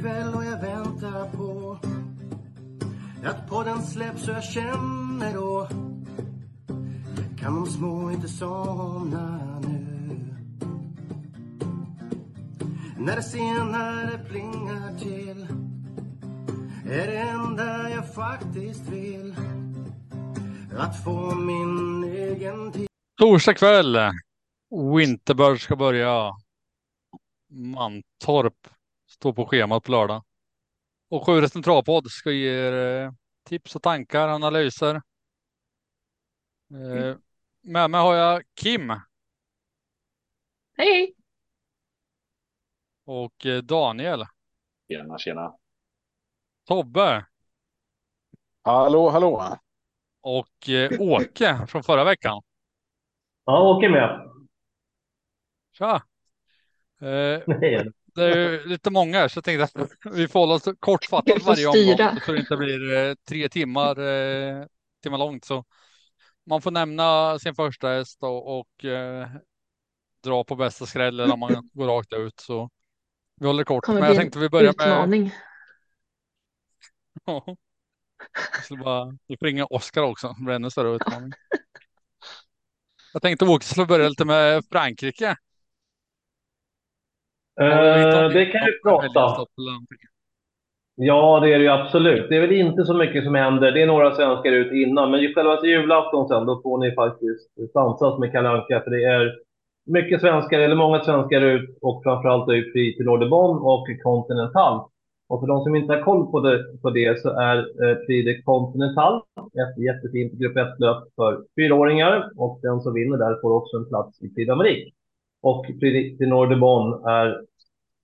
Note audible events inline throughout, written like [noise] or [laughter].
Kväll och jag väntar på att podden släpps och jag känner då kan de små inte somna nu När det senare plingar till är det enda jag faktiskt vill att få min egen tid Torsdag kväll. Winterbird ska börja. Mantorp står på schemat på lördag. Och Sjuresten Travpodd ska ge er eh, tips och tankar, analyser. Eh, med mig har jag Kim Hej, och eh, Daniel. Tjena, tjena. Tobbe Hallå, hallå. och Åke från förra veckan. Ja, åker med. Tja! Eh, det är ju lite många så jag tänkte att vi får hålla oss kortfattat får varje omgång så det inte blir eh, tre timmar, eh, timmar långt. Så man får nämna sin första häst och, och eh, dra på bästa skräll eller om man går rakt ut. Så vi håller kort. kommer Men jag tänkte vi börjar med... utmaning. Ja. Jag skulle bara... Vi får ringa Oskar också, det blir ännu större utmaning. Jag tänkte Åke skulle börja lite med Frankrike. Eh, det kan vi prata. Ja, det är det ju absolut. Det är väl inte så mycket som händer. Det är några svenskar ut innan, men själva julafton sen, då får ni faktiskt sansas med Kalle Anka, för det är mycket svenskar, eller många svenskar ut och framförallt ut i till Nordebon och Continental. Och för de som inte har koll på det, på det så är eh, Prix de Continental ett jättefint grupp 1-löp för fyraåringar och den som vinner där får också en plats i Prix d'Amérique. Och Prix de Nordebon är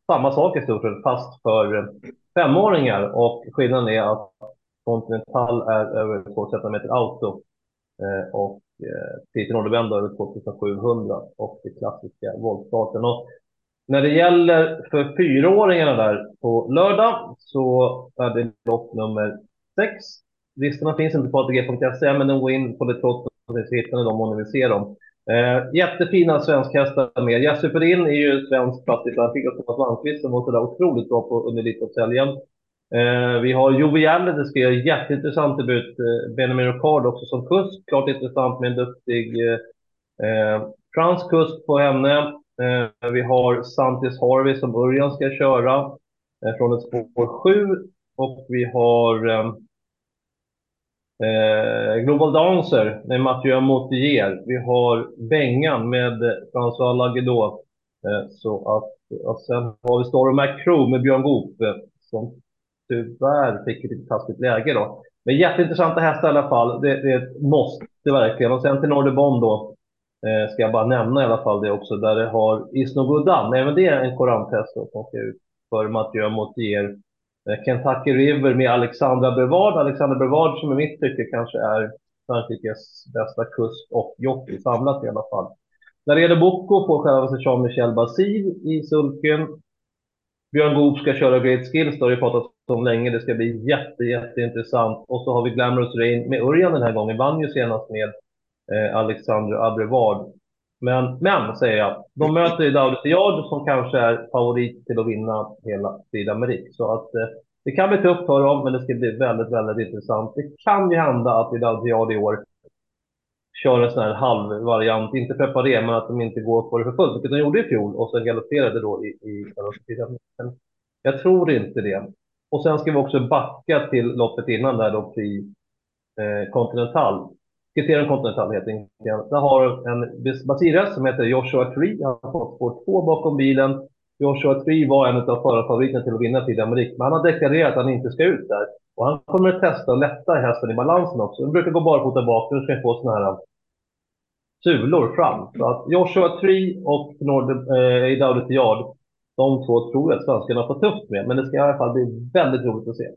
samma sak i stort sett, fast för femåringar. Och skillnaden är att Continental är över 2 meter auto eh, och eh, Peter Nordebend är över 2700 och det klassiska voltstarten. Och när det gäller för fyraåringarna där på lördag så är det lopp nummer sex. Listorna finns inte på ATG.se men de går in på det trots att ni hittar dem om ni vill se dem. Eh, jättefina svenskhästar med. Jesse Perin är ju svensk plastik. Han fick av Thomas Malmqvist som var sådär otroligt bra på under Elitloppshelgen. Eh, vi har Jovialle, det ska göra jätteintressant debut. Eh, Benjamin Ricard också som kusk. Klart intressant med en duktig eh, eh, fransk kusk på henne. Eh, vi har Santis Harvey som Örjan ska köra eh, från ett spår 7. Och vi har eh, eh, Global Dancer med Mathieu Motier. Vi har Bengan med François Lagedot. Eh, så att, och sen har vi Storm McCrew med Björn Goop eh, som tyvärr fick ett lite taskigt läge då. Men jätteintressanta hästar i alla fall. Det, det är ett måste verkligen. Och sen till Nordebon då eh, ska jag bara nämna i alla fall det också. Där det har Isno Godan. Även det är en koranthäst som ska ut för Mathieu Motier. Eh, Kentucky River med Alexandra Brevard. Alexandra Brevard som i mitt tycke kanske är Frankrikes bästa kust och jockey samlat i alla fall. När det gäller Boko får själva Jean-Michel Basir i sulken. Björn Goop ska köra Great Skills, det har ju pratats om länge. Det ska bli jätte, jätteintressant. Och så har vi Glamorous Rain med Örjan den här gången. Vann ju senast med eh, Alexandra Abrevard. Men, men, säger jag, de möter ju David Yard som kanske är favorit till att vinna hela Sydamerika. Så att eh, det kan bli tufft för dem, men det ska bli väldigt, väldigt intressant. Det kan ju hända att David Yard i år kör en sån här halvvariant, inte preparé, men att de inte går på det för fullt, vilket de gjorde i fjol och sen galopperade då i, i men Jag tror inte det. Och sen ska vi också backa till loppet innan där då i eh, Continental kriterium Continental helt enkelt. Där har en Basira som heter Joshua Tree. Han har fått spår två bakom bilen. Joshua Tree var en av förarfavoriterna till att vinna till Amerik, men han har deklarerat att han inte ska ut där. Och han kommer att testa att lätta hästen i balansen också. Den brukar gå barfota bak, nu ska den få sådana här äh, sulor fram. Så att Joshua Tree och Nord, eh, i Yard, de två tror jag att svenskarna får tufft med, men det ska i alla fall bli väldigt roligt att se.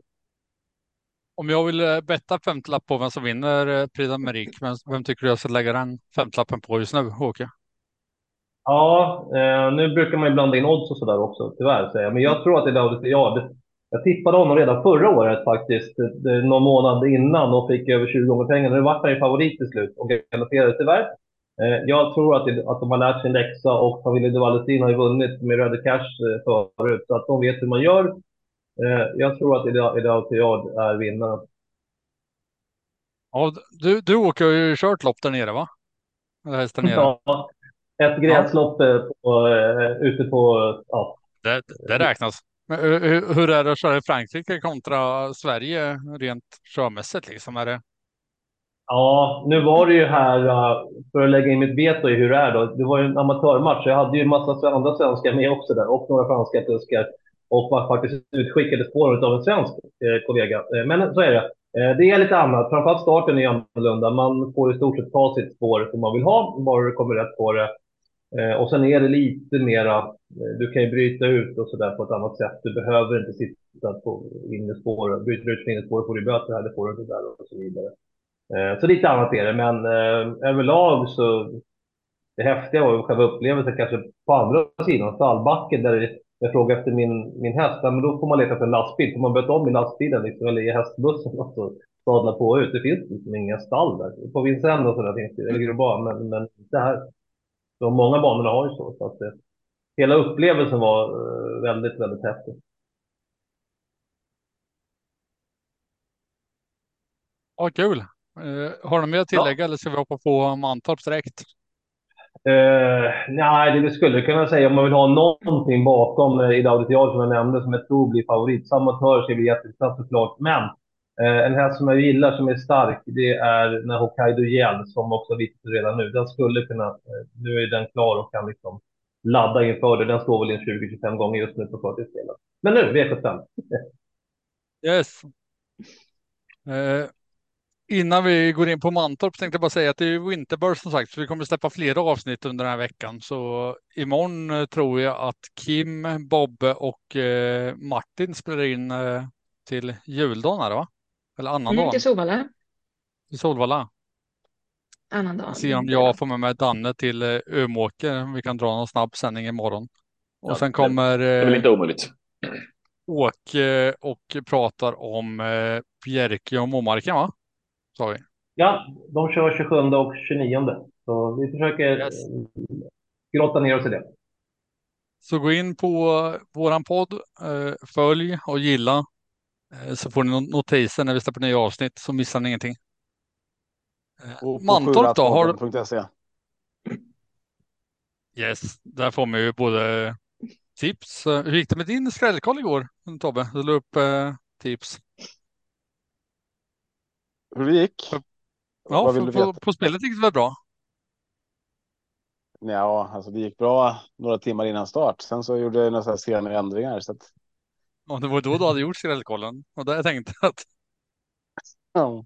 Om jag vill eh, betta femtlapp på vem som vinner eh, Prix d'Amérique, vem, vem tycker du jag ska lägga den femtlappen på just nu, Åke? Ja, eh, nu brukar man ju blanda in odds och sådär också, tyvärr säger jag. Men jag tror att det är Laudis ja, Jag tippade honom redan förra året faktiskt, det- det- någon månad innan och fick över 20 gånger pengarna. Nu vart han ju favorit till slut och galopperade tyvärr. Eh, Jag tror att, det, att de har lärt sin läxa och familjen de Valestin har ju vunnit med Röde Cash förut, så att de vet hur man gör. Eh, jag tror att Idag till Yard är vinnaren. Ja, du, du åker ju kört lopp där nere va? Eller häst där nere. Ja, ett gräslopp ja. på, uh, ute på, ja. Det, det räknas. Men hur, hur är det att köra i Frankrike kontra Sverige rent körmässigt liksom? Är det... Ja, nu var det ju här, för att lägga in mitt veto i hur det är då. Det var ju en amatörmatch. Jag hade ju en massa andra svenskar med också där och några franska kuskar och var faktiskt utskickade spåret av en svensk eh, kollega. Eh, men så är det. Eh, det är lite annat. Framförallt starten är annorlunda. Man får i stort sett ta sitt spår som man vill ha, bara du kommer rätt på det. Och sen är det lite mera, du kan ju bryta ut och sådär på ett annat sätt. Du behöver inte sitta på innespår. Bryter du ut på innespår får du böter här, det får du inte där och så vidare. Så lite annat är det, men överlag så det häftiga var ju själva upplevelsen kanske på andra sidan, stallbacken där jag frågade efter min, min häst, men då får man leta efter en lastbil. Får man byta om i lastbilen liksom, eller i hästbussen och så sadla på ut. Det finns liksom inga stall där. På Vincennes och sådär finns det, eller Groban, men, men det här. De många banorna har ju så. så att det, hela upplevelsen var uh, väldigt, väldigt häftig. Ja, kul. Uh, har du mer att tillägga ja. eller ska vi hoppa på Mantorp direkt? Uh, nej, det skulle kunna säga om man vill ha någonting bakom uh, i Daudetial som jag nämnde som jag tror blir favorit. Samatör ska bli jätteintressant såklart. Men uh, en häst som jag gillar som är stark, det är när Hokkaido Gel som också visat redan nu. Den skulle kunna, uh, nu är den klar och kan liksom ladda inför det. Den står väl in 20-25 gånger just nu på förtidsspelet. Men nu, V75. yes. [laughs] Innan vi går in på Mantorp tänkte jag bara säga att det är Winterburst som sagt, så vi kommer släppa flera avsnitt under den här veckan. Så imorgon eh, tror jag att Kim, Bobbe och eh, Martin spelar in eh, till juldagen här va? Eller annandagen? Mm, till Solvalla. Till Solvalla. Annandagen. Se om jag får med mig Danne till eh, Ömåker. Vi kan dra någon snabb sändning imorgon. Och ja, sen kommer... Det är väl inte omöjligt. Åke och pratar om eh, Bjerke och Momarken va? Sa vi. Ja, de kör 27 och 29. Så vi försöker yes. grotta ner oss i det. Så gå in på våran podd, eh, följ och gilla. Eh, så får ni notiser när vi släpper nya avsnitt så missar ni ingenting. Mantorp då? Har... Yes, där får man ju både tips. Hur gick det med din skrällkoll igår Tobbe? Du la upp eh, tips hur det gick. Ja, för, på, på, spelet gick det väl bra? Ja, alltså det gick bra några timmar innan start. Sen så gjorde jag några senare ändringar. Så att... Ja, det var då du hade gjort skrällkollen och där jag tänkte att. Ja.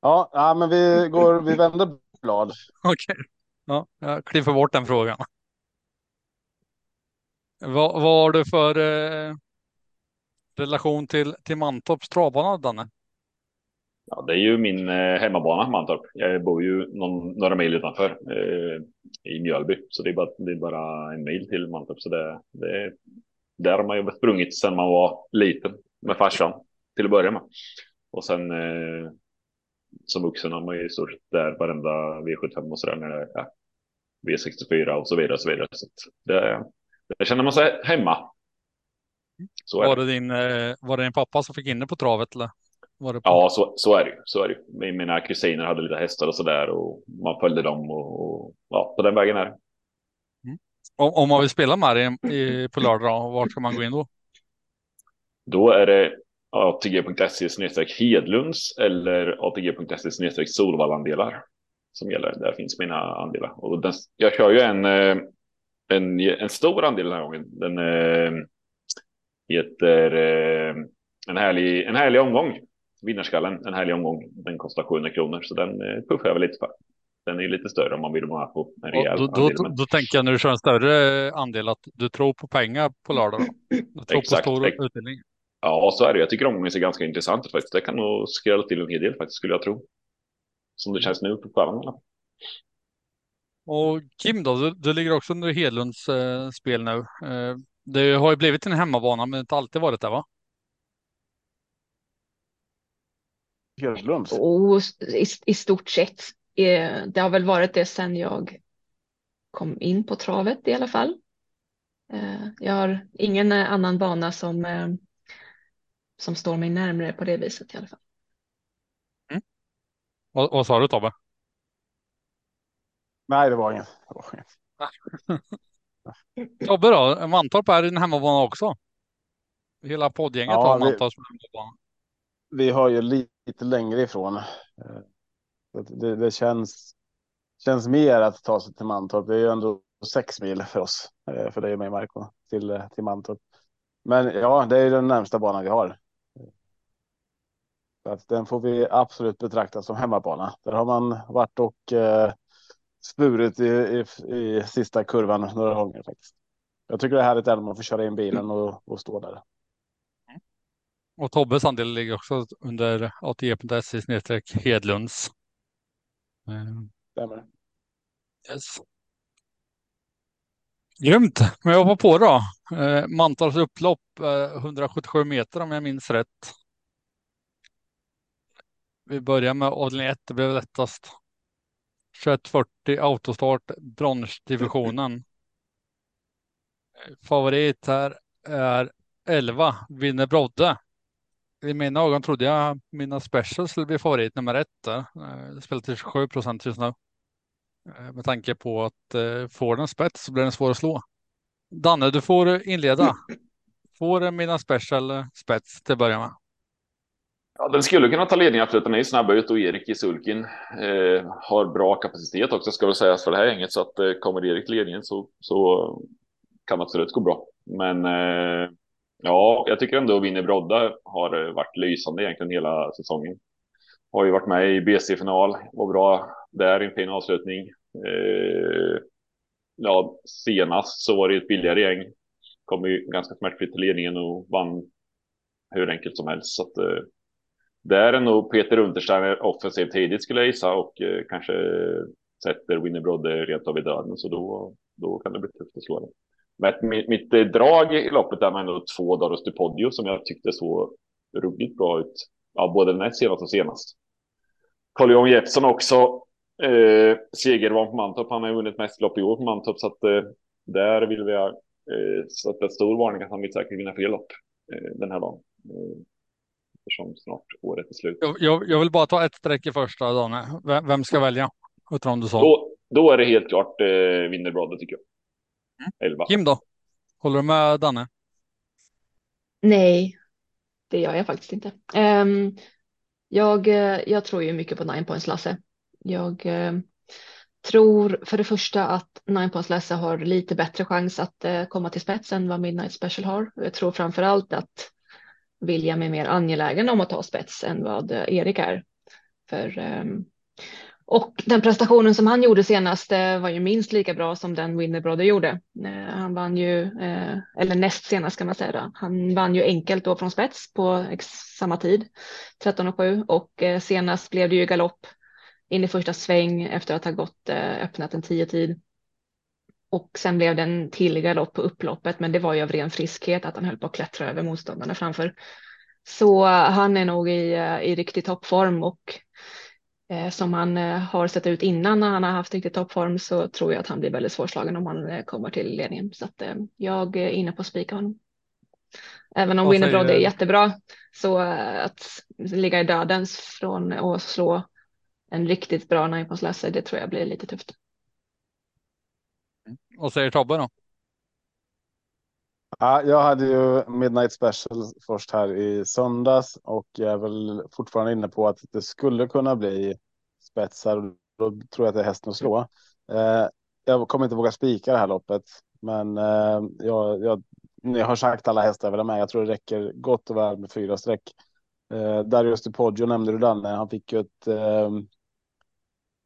Ja, ja, men vi går. Vi vänder blad. Okej, okay. ja, jag klipper bort den frågan. Vad, vad har du för eh, relation till till Mantorps travbana, Danne? Ja, det är ju min eh, hemmabana, Mantorp. Jag bor ju någon, några mil utanför eh, i Mjölby, så det är, bara, det är bara en mil till Mantorp. Så det, det, där har man ju sprungit sedan man var liten med farsan till att börja med. Och sen eh, som vuxen har man ju i stort där varenda V75 och så där när det är V64 och så vidare. Och så vidare. Så det, det känner man sig hemma. Så var, det din, eh, var det din pappa som fick in det på travet? Eller? Ja, så, så är det ju. Så är det. Mina kusiner hade lite hästar och så där och man följde dem och, och ja, på den vägen är det. Mm. Om, om, man vill spela i, på lördag, vart ska man gå in då? Då är det atg.se Hedlunds eller atg.se Solvallandelar som gäller. Där finns mina andelar och den, jag kör ju en, eh, en, en stor andel den här gången. Den äh, heter äh, en härlig, en härlig omgång vinnarskallen, en härlig omgång. Den kostar 700 kronor, så den eh, puffar jag väl lite för. Den är lite större om man vill vara på en rejäl då, då, andel. Men... Då, tänker jag när du kör en större andel att du tror på pengar på lördag. Du tror Exakt. på stor utdelning. Ja, så är det. Jag tycker omgången ser ganska intressant ut faktiskt. Det kan nog skrälla till en hel del faktiskt, skulle jag tro. Som det känns nu på kvällen. Och Kim då, du, du ligger också under Hedlunds eh, spel nu. Eh, det har ju blivit en hemmabana, men inte alltid varit det va? Björklunds? Oh, i, I stort sett. Eh, det har väl varit det sedan jag kom in på travet i alla fall. Eh, jag har ingen annan bana som, eh, som står mig närmare på det viset i alla fall. Vad, vad sa du Tobbe? Nej, det var inget. Det var inget. [laughs] Tobbe då? Mantorp är din hemmabana också. Hela poddgänget Ja, har Mantorp som hemmabana. Vi har ju lite lite längre ifrån. Eh, det, det känns, känns mer att ta sig till Mantorp. Det är ju ändå sex mil för oss, eh, för dig och mig Marco, till, eh, till Mantorp. Men ja, det är ju den närmsta banan vi har. Så att den får vi absolut betrakta som hemmabana. Där har man varit och eh, spurit i, i, i sista kurvan några gånger faktiskt. Jag tycker det är härligt även om man får köra in bilen och, och stå där. Och Tobbes andel ligger också under ATG.se snedstreck Hedlunds. Eh, Stämmer. Yes. Grymt, men jag var på då. Eh, Mantorps upplopp, eh, 177 meter om jag minns rätt. Vi börjar med avdelning 1, det blev lättast. 2140 autostart, bronsdivisionen. Eh, Favorit här är 11, vinner Brodde. I mina ögon trodde jag mina specials skulle bli favorit nummer ett där. Eh, det spelar till 27 procent just nu. Eh, med tanke på att eh, får den spets så blir den svår att slå. Danne, du får inleda. Får mina special spets till att börja med. Ja, den skulle kunna ta ledningen absolut. Den är ju snabb ut och Erik i sulken eh, har bra kapacitet också ska väl sägas för det här gänget. Så att eh, kommer Erik till ledningen så, så kan det absolut gå bra. Men eh, ja, jag tycker ändå Winner Brodda har eh, varit lysande egentligen hela säsongen. Har ju varit med i BC-final, var bra där i en fin avslutning. Eh, ja, senast så var det ett billigare gäng. Kom ju ganska smärtfritt till ledningen och vann hur enkelt som helst. Så att, eh, där är nog Peter Untersteiner offensiv tidigt skulle jag gissa och eh, kanske sätter Winnie Brodde rent av i döden så då, då kan det bli tufft att slå den. Men mitt, mitt eh, drag i loppet är med ändå två Doros Podio som jag tyckte så ruggigt bra ut. Ja, både den näst senast och senast. Carl Johan Jeppsson också eh, segervan på Mantorp. Han har vunnit mest lopp i år på Mantorp så att eh, där vill vi ha eh, sätta stor varning att han vill säkert vinna fler lopp eh, den här dagen. Eh, eftersom snart året är slut. Jag, jag, jag vill bara ta ett streck i första, Danne. Vem, vem ska välja? Dem du sa. Då, då är det helt klart eh, vinner Brodde tycker jag. 11. Kim då? Håller du med Danne? Nej, det gör jag faktiskt inte. Ehm, jag, jag tror ju mycket på Nine Points Lasse. Jag eh, tror för det första att Nine Points Lasse har lite bättre chans att eh, komma till spets än vad Midnight Special har. Jag tror framför allt att William är mer angelägen om att ta spets än vad eh, Erik är. För, ehm, och den prestationen som han gjorde senast eh, var ju minst lika bra som den Winnerbrother gjorde. Eh, han vann ju, eh, eller näst senast kan man säga, då. han vann ju enkelt då från spets på samma tid, 13.07 och senast blev det ju galopp in i första sväng efter att ha gått öppnat en 10 tid. Och sen blev det en till galopp på upploppet, men det var ju av ren friskhet att han höll på att klättra över motståndarna framför. Så han är nog i, i riktig toppform och som han eh, har sett ut innan när han har haft riktigt toppform så tror jag att han blir väldigt svårslagen om han eh, kommer till ledningen. Så att eh, jag är inne på att spika honom. Även om Winnerbrod är jättebra så eh, att ligga i dödens från att slå en riktigt bra ninepoints det tror jag blir lite tufft. Vad säger Tobbe då? Ja, jag hade ju Midnight Special först här i söndags och jag är väl fortfarande inne på att det skulle kunna bli spetsar. och Då tror jag att det är hästen att slå. Eh, jag kommer inte våga spika det här loppet, men eh, jag, jag, ni har sagt alla hästar jag vill ha med. Jag tror det räcker gott och väl med fyra streck. Eh, Darius DiPoggio nämnde du Danne. Han fick ju ett eh,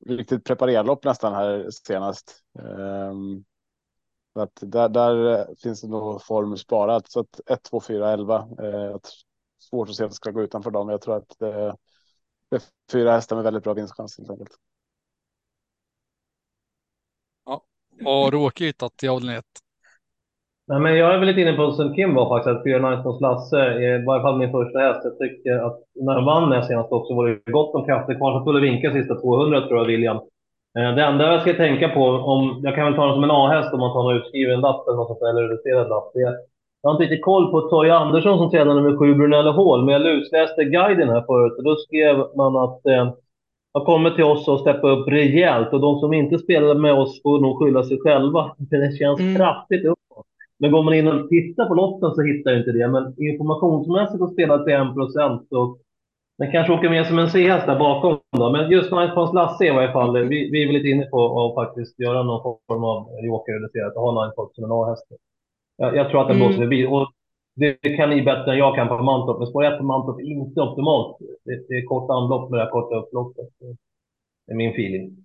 riktigt preparerlopp nästan här senast. Eh, så att där, där finns det nog form sparat. Så att 1, 2, 4, 11. Eh, svårt att se att det ska gå utanför dem. Jag tror att eh, det är fyra hästar med väldigt bra vinstchans helt enkelt. Och Råke hittat i avdelning 1. Nej, men jag är väl lite inne på som Kim var faktiskt, att fyra Nice Lasse är i varje fall min första häst. Jag tycker att när han vann senast också var det gott om krafter kvar. Han skulle vinka sista 200 tror jag, William. Eh, Det enda jag ska tänka på, om, jag kan väl ta den som en A-häst om man tar någon utskriven lapp eller något eller reducerad lapp. Det, Jag har inte riktigt koll på Toje Andersson som tränar nummer sju, Brunello Hall, men jag lusläste guiden här förut och då skrev man att eh, har kommit till oss och steppat upp rejält och de som inte spelar med oss får nog skylla sig själva. [laughs] Det känns Mm. kraftigt uppåt. Men går man in och tittar på lotten så hittar jag inte det. Men informationsmässigt att spela till 1 procent så den kanske åker med som en C-häst där bakom då. Men just Nine Points Lasse i varje fall, vi, vi är väl lite inne på att faktiskt göra någon form av joker-reducerat och ha Nine Points som en A-häst. Jag, jag tror att den Mm. blåser förbi. Och det kan ni bättre än jag kan på Mantorp. Men spår 1 på Mantorp är inte optimalt. Det, det är kort anlopp med det här korta upploppet. Det är min feeling.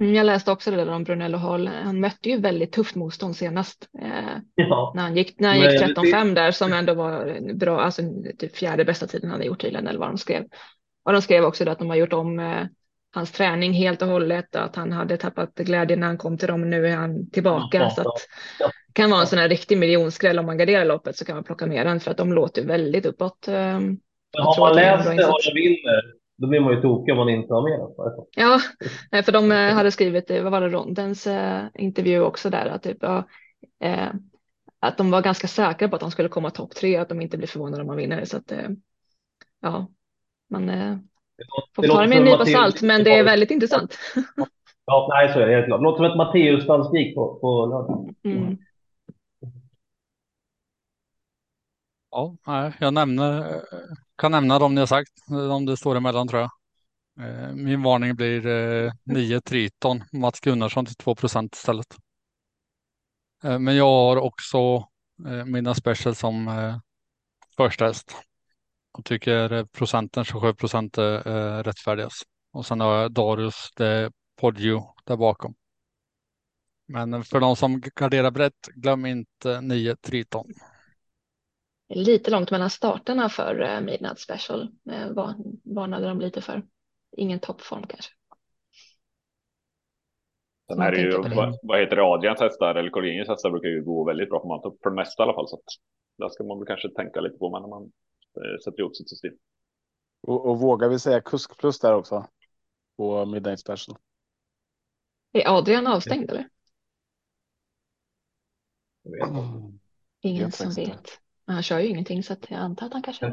Mm, Jag läste också det där om Brunello Hall. Han mötte ju väldigt tufft motstånd senast. Eh, Ja. när han gick, när han gick det- 13-5 där som ändå var bra, alltså typ fjärde bästa tiden han hade gjort tydligen eller vad de skrev. Och de skrev också att de har gjort om eh, hans träning helt och hållet, att han hade tappat glädjen när han kom till dem. Nu är han tillbaka Ja, så att ja. kan vara en sån här riktig miljonskräll om man garderar loppet så kan man plocka med den för att de låter väldigt uppåt. eh, har man läst det och vinner, då blir man ju tokig om man inte har med det. Ja, nej, för de eh, hade skrivit, eh, vad var det, Rondens eh, intervju också där, att, typ, ja, eh, att de var ganska säkra på att de skulle komma topp tre, att de inte blir förvånade om man vinner. Så att, ja, man får det ta det med en nypa Matteus- salt, men det är väldigt intressant. Ja, nej, så är det helt klart. Låter som ett Matteus-dansspik på, på lördag. Mm. Ja, jag nämner, kan nämna de ni har sagt, de det står emellan tror jag. Eh, min varning blir eh, 9 Triton, Mats Gunnarsson till 2 procent istället. Eh, men jag har också mina special som första häst. Och tycker procenten 27 procent är rättfärdigas. Och sen har jag Darius det Podio där bakom. Men för de som garderar brett, glöm inte 9 Triton. Lite långt mellan starterna för eh, Midnight Special, eh, var, varnade de lite för. Ingen toppform kanske. Sen är det ju, vad, vad heter det, Adrians hästar eller Colgjingens hästar brukar ju gå väldigt bra på Mantorp, för det mesta i alla fall. Så att där ska man väl kanske tänka lite på när man eh, sätter ihop sitt system. Och, och vågar vi säga kusk plus där också? På Midnight Special. Är Adrian avstängd eller? Jag vet inte. Ingen som vet. Men han kör ju ingenting så att jag antar att han kanske.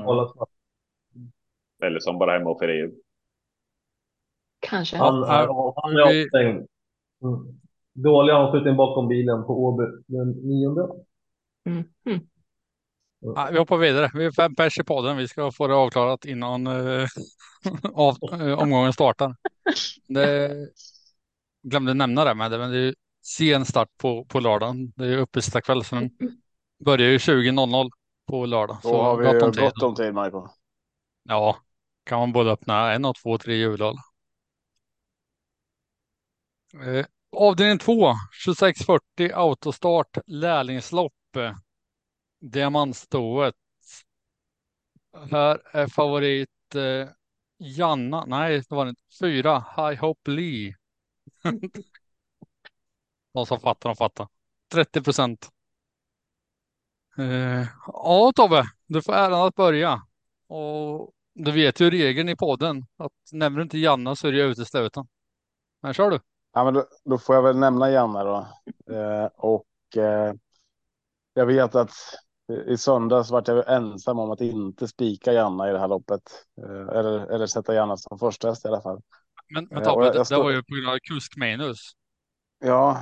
Eller som bara hemma för EU. kanske. Han är, Ja, han är vi- avstängd. Mm. Dålig avskjutning bakom bilen på Åby den nionde. Mm. Mm. Ja, vi hoppar vidare. Vi är fem pers i podden. Vi ska få det avklarat innan eh, [laughs] av, eh, omgången startar. Det, glömde nämna det, men det, men det är ju sen start på, på lördagen. Det är ju uppesittarkväll, så den börjar ju 20.00 på lördag. Då har vi gott om tid. gott om tid, Michael. Ja, kan man både öppna en och två, tre julöl. Eh, avdelning 2, 2640 autostart lärlingslopp. Diamantstoet. Här är favorit eh, Janna, nej det var inte, fyra, High Hope Lee. [laughs] De som fattar, de fattar. 30 procent. Eh, ja Tobbe, du får äran att börja. Och du vet ju regeln i podden att nämner du inte Janna så är det utesluten. Men kör du. Ja, men då, då får jag väl nämna Janne då. Eh, och eh, jag vet att i söndags vart jag ensam om att inte spika Janna i det här loppet. Eh, eller, eller sätta Janna som första häst i alla fall. Men, men Ja, Tobbe, jag- det, jag det står- var ju på grund av kuskminus. Ja,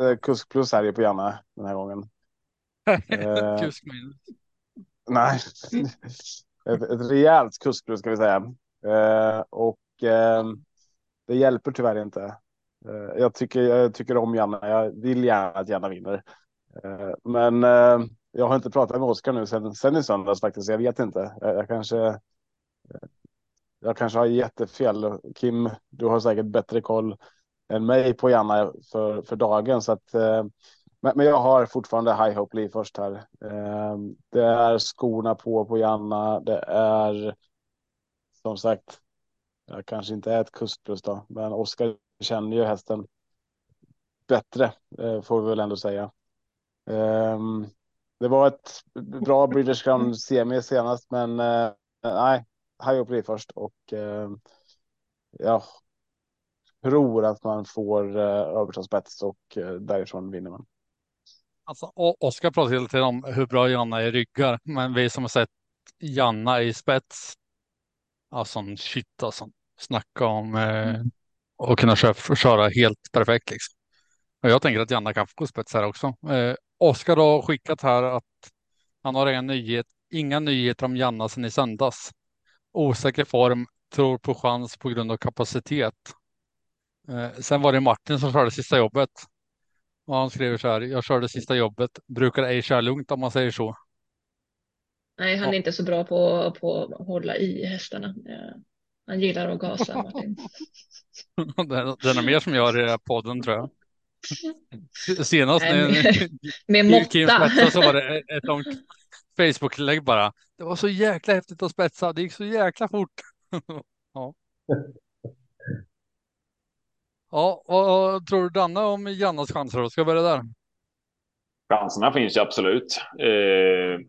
eh, kusk plus är det på Janne den här gången. Eh. [laughs] kuskminus. Nej, ett, ett rejält kuskplus ska vi säga. Eh, och eh, det hjälper tyvärr inte. Eh, jag, tycker, jag tycker om Janne. Jag vill gärna att Janne vinner. Eh, men eh, jag har inte pratat med Oskar nu sen, sen i söndags faktiskt. Jag vet inte. Jag, jag kanske. Jag kanske har jättefel. Kim, du har säkert bättre koll än mig på Janne för, för dagen. Så att, eh, men, men jag har fortfarande High Hope Lee först här. Eh, det är skorna på på Janna. Det är som sagt. Jag kanske inte är ett kustplus då, men Oskar känner ju hästen bättre eh, får vi väl ändå säga. Ehm, det var ett bra British Crown semi senast, men eh, nej, High Hope Lee först och eh, jag tror att man får eh, överta spets och eh, därifrån vinner man. Alltså, Oskar pratar hela tiden om hur bra Janna är i ryggar, men vi som har sett Janna i spets, alltså shit alltså. Snacka om eh, att kunna köra, köra helt perfekt liksom. Och jag tänker att Janna kan få gå spets här också. Eh, Oskar har skickat här att han har en nyhet, inga nyheter om Janna sedan i söndags. Osäker form, tror på chans på grund av kapacitet. Eh, sen var det Martin som körde sista jobbet. Och han skriver så här, jag körde sista jobbet, brukar ej köra lugnt om man säger så. Nej, han är Ja. inte så bra på, på att hålla i hästarna. Han gillar att gasa, Martin. [laughs] Den, den är mer som jag i den här podden tror jag. [laughs] Senast Nej, när [laughs] Med Kim- Kim måtta. spetsade så var det ett- ett långt Facebook-lägg bara. Det var så jäkla häftigt att spetsa, det gick så jäkla fort. ja. Ja, vad tror du Danne om Jannas chanser då? Ska jag börja där? Chanserna finns ju absolut. Eh,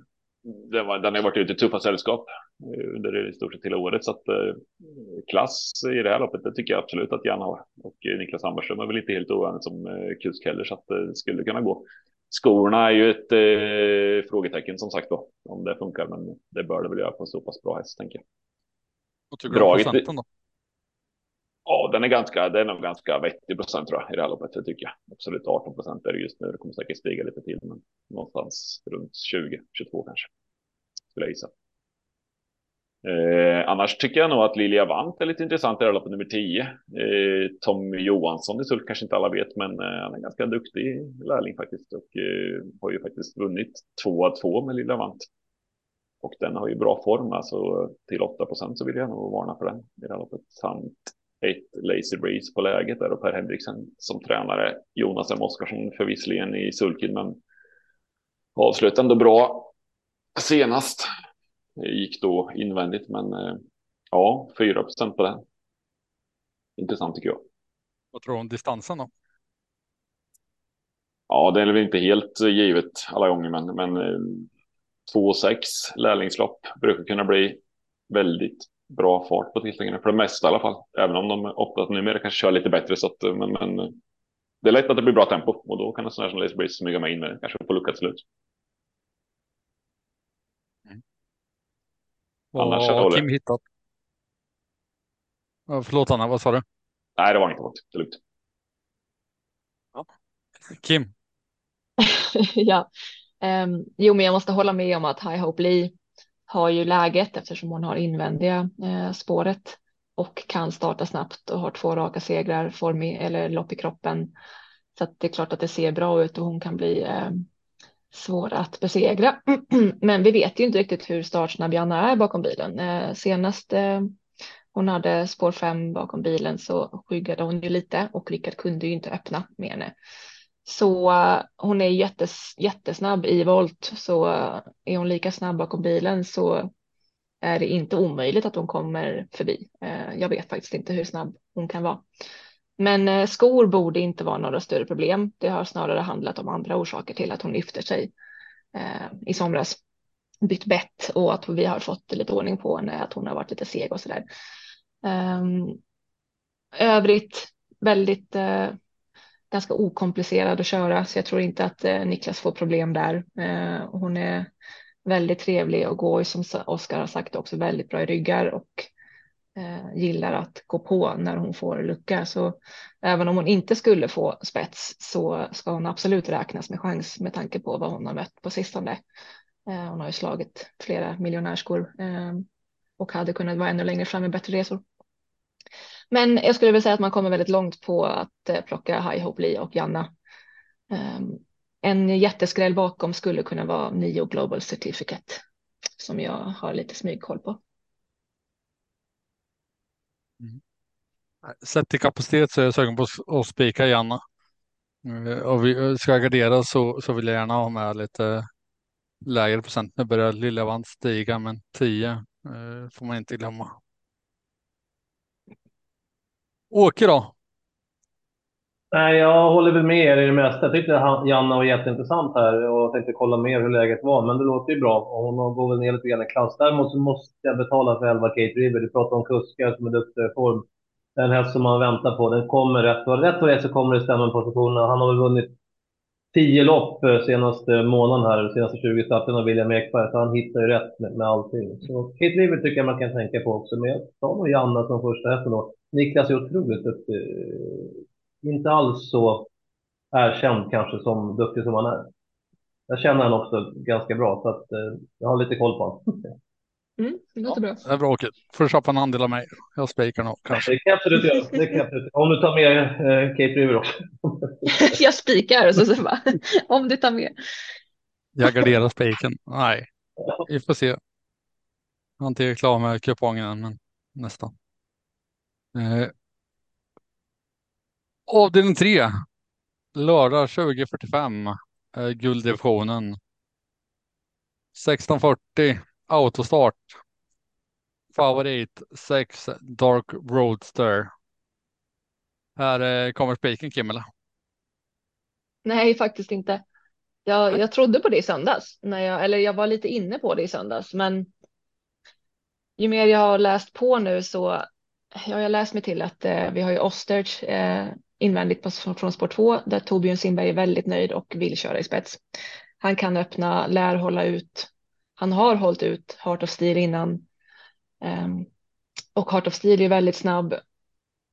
den, var, den har varit ute i tuffa sällskap eh, under i stort sett hela året. Så att eh, klass i det här loppet, det tycker jag absolut att Jan har. Och eh, Niklas Hammarström är väl inte helt ovanligt som eh, kusk heller, så att eh, det skulle kunna gå. Skorna är ju ett eh, frågetecken som sagt då, om det funkar, men det bör det väl göra på en så pass bra häst tänker jag. Vad tycker du om procenten då? Ja, den är ganska, den är nog ganska vettig procent tror jag i det här loppet, det tycker jag. Absolut 18 procent är det just nu, det kommer säkert stiga lite till, men någonstans runt 20, 22 kanske. Skulle jag gissa. Eh, annars tycker jag nog att Lilja Vant är lite intressant i det här loppet nummer 10. Eh, Tommy Johansson i Sulk kanske inte alla vet, men eh, han är ganska duktig lärling faktiskt och eh, har ju faktiskt vunnit 2 av 2 med Lilja Vant. Och den har ju bra form, alltså till 8 procent så vill jag nog varna för den i det här loppet. Samt ett Lazy Breeze på läget där och Per Henriksen som tränare. Jonas M. Oskarsson förvisligen i sulken men avslutade ändå bra senast. Det gick då invändigt men eh, ja, 4 procent på den. Intressant tycker jag. Vad tror du om distansen då? Ja, det är väl inte helt eh, givet alla gånger men, men eh, 2,6 lärlingslopp brukar kunna bli väldigt bra fart på tillställningarna för det mesta i alla fall. Även om de ofta numera kanske kör lite bättre så att, men, men eh, det är lätt att det blir bra tempo och då kan en sån här som Lace Breeze smyga med in med kanske på luckat slut. Vad Annars har. Kim hittat? Förlåt Anna, vad sa du? Nej, det var inte gott. Det är lugnt. Kim? [laughs] ja. Ehm, jo, men jag måste hålla med om att High Hope Lee har ju läget eftersom hon har invändiga eh, spåret och kan starta snabbt och har två raka segrar, form i, eller lopp i kroppen. Så att det är klart att det ser bra ut och hon kan bli eh, svår att besegra. [clears throat] Men vi vet ju inte riktigt hur startsnabb Janna är bakom bilen. Eh, senast eh, hon hade spår fem bakom bilen så skyggade hon ju lite och Rickard kunde ju inte öppna med henne. Så eh, hon är jättes, jättesnabb i volt, så eh, är hon lika snabb bakom bilen så är det inte omöjligt att hon kommer förbi. Eh, jag vet faktiskt inte hur snabb hon kan vara. Men skor borde inte vara några större problem. Det har snarare handlat om andra orsaker till att hon lyfter sig i somras. Bytt bett och att vi har fått lite ordning på henne, att hon har varit lite seg och sådär. där. övrigt väldigt ganska okomplicerad att köra, så jag tror inte att eh, Niklas får problem där. Eh, hon är väldigt trevlig och går som Oskar har sagt också väldigt bra i ryggar och eh, gillar att gå på när hon får lucka. Så även om hon inte skulle få spets så ska hon absolut räknas med chans med tanke på vad hon har mött på sistone. Eh, hon har ju slagit flera miljonärskor eh, och hade kunnat vara ännu längre fram i bättre resor. Men jag skulle väl säga att man kommer väldigt långt på att eh, plocka High Hope Lee och Janna. Ehm, en jätteskräll bakom skulle kunna vara Nio Global Certificate som jag har lite smygkoll på. Mm. Sett till kapacitet så är jag sugen på att spika Janna. Eh, och vi eh, ska gardera så, så vill jag gärna ha med lite lägre procent. Nu börjar Lilla stiga, men 10 eh, får man inte glömma. Åke då? Nej, jag håller väl med er i det mesta. Jag tyckte Janna var jätteintressant här och tänkte kolla mer hur läget var. Men det låter ju bra och hon går väl ner lite grann i klass. Däremot så måste jag betala för 11 Kate River. Du pratar om kuskar som är duktiga i form. Den häst som man väntar på, den kommer rätt och rätt och rätt så kommer det stämma positionerna. Han har väl vunnit tio lopp eh, senaste månaden här, senaste 20 starterna av William Ekberg, så han hittar ju rätt med, med allting. Så Kate River tycker jag man kan tänka på också, men jag tar nog Janna som första hästen då. Niklas är otroligt duktig. Inte alls så erkänd kanske som duktig som han är. Jag känner han också ganska bra, så att eh, jag har lite koll på honom. [laughs] Mm, det låter bra. Det är bra Åke. Får du köpa en andel av mig. Jag spikar nog kanske. Det kan absolut göra. Det kan jag absolut. Om du tar med eh, Cape River också. [laughs] jag spikar och så, så bara, [laughs] om du tar med. Jag garderar spiken. Nej, vi får se. Jag har inte klar med kupongen än, men nästan. Eh, avdelning 3. Lördag 20.45. Eh, gulddivisionen. 16.40 autostart. Favorit 6 Dark Roadster. Här eh, kommer spiken Kim eller? Nej, faktiskt inte. Jag, jag trodde på det i söndags, när jag, eller jag var lite inne på det i söndags, men ju mer jag har läst på nu så jag har läst mig till att eh, vi har ju Osterch eh, invändigt på, från spår 2 där Torbjörn Sindberg är väldigt nöjd och vill köra i spets. Han kan öppna, lär hålla ut. Han har hållit ut Heart of Steel innan. Um, och Heart of Steel är väldigt snabb.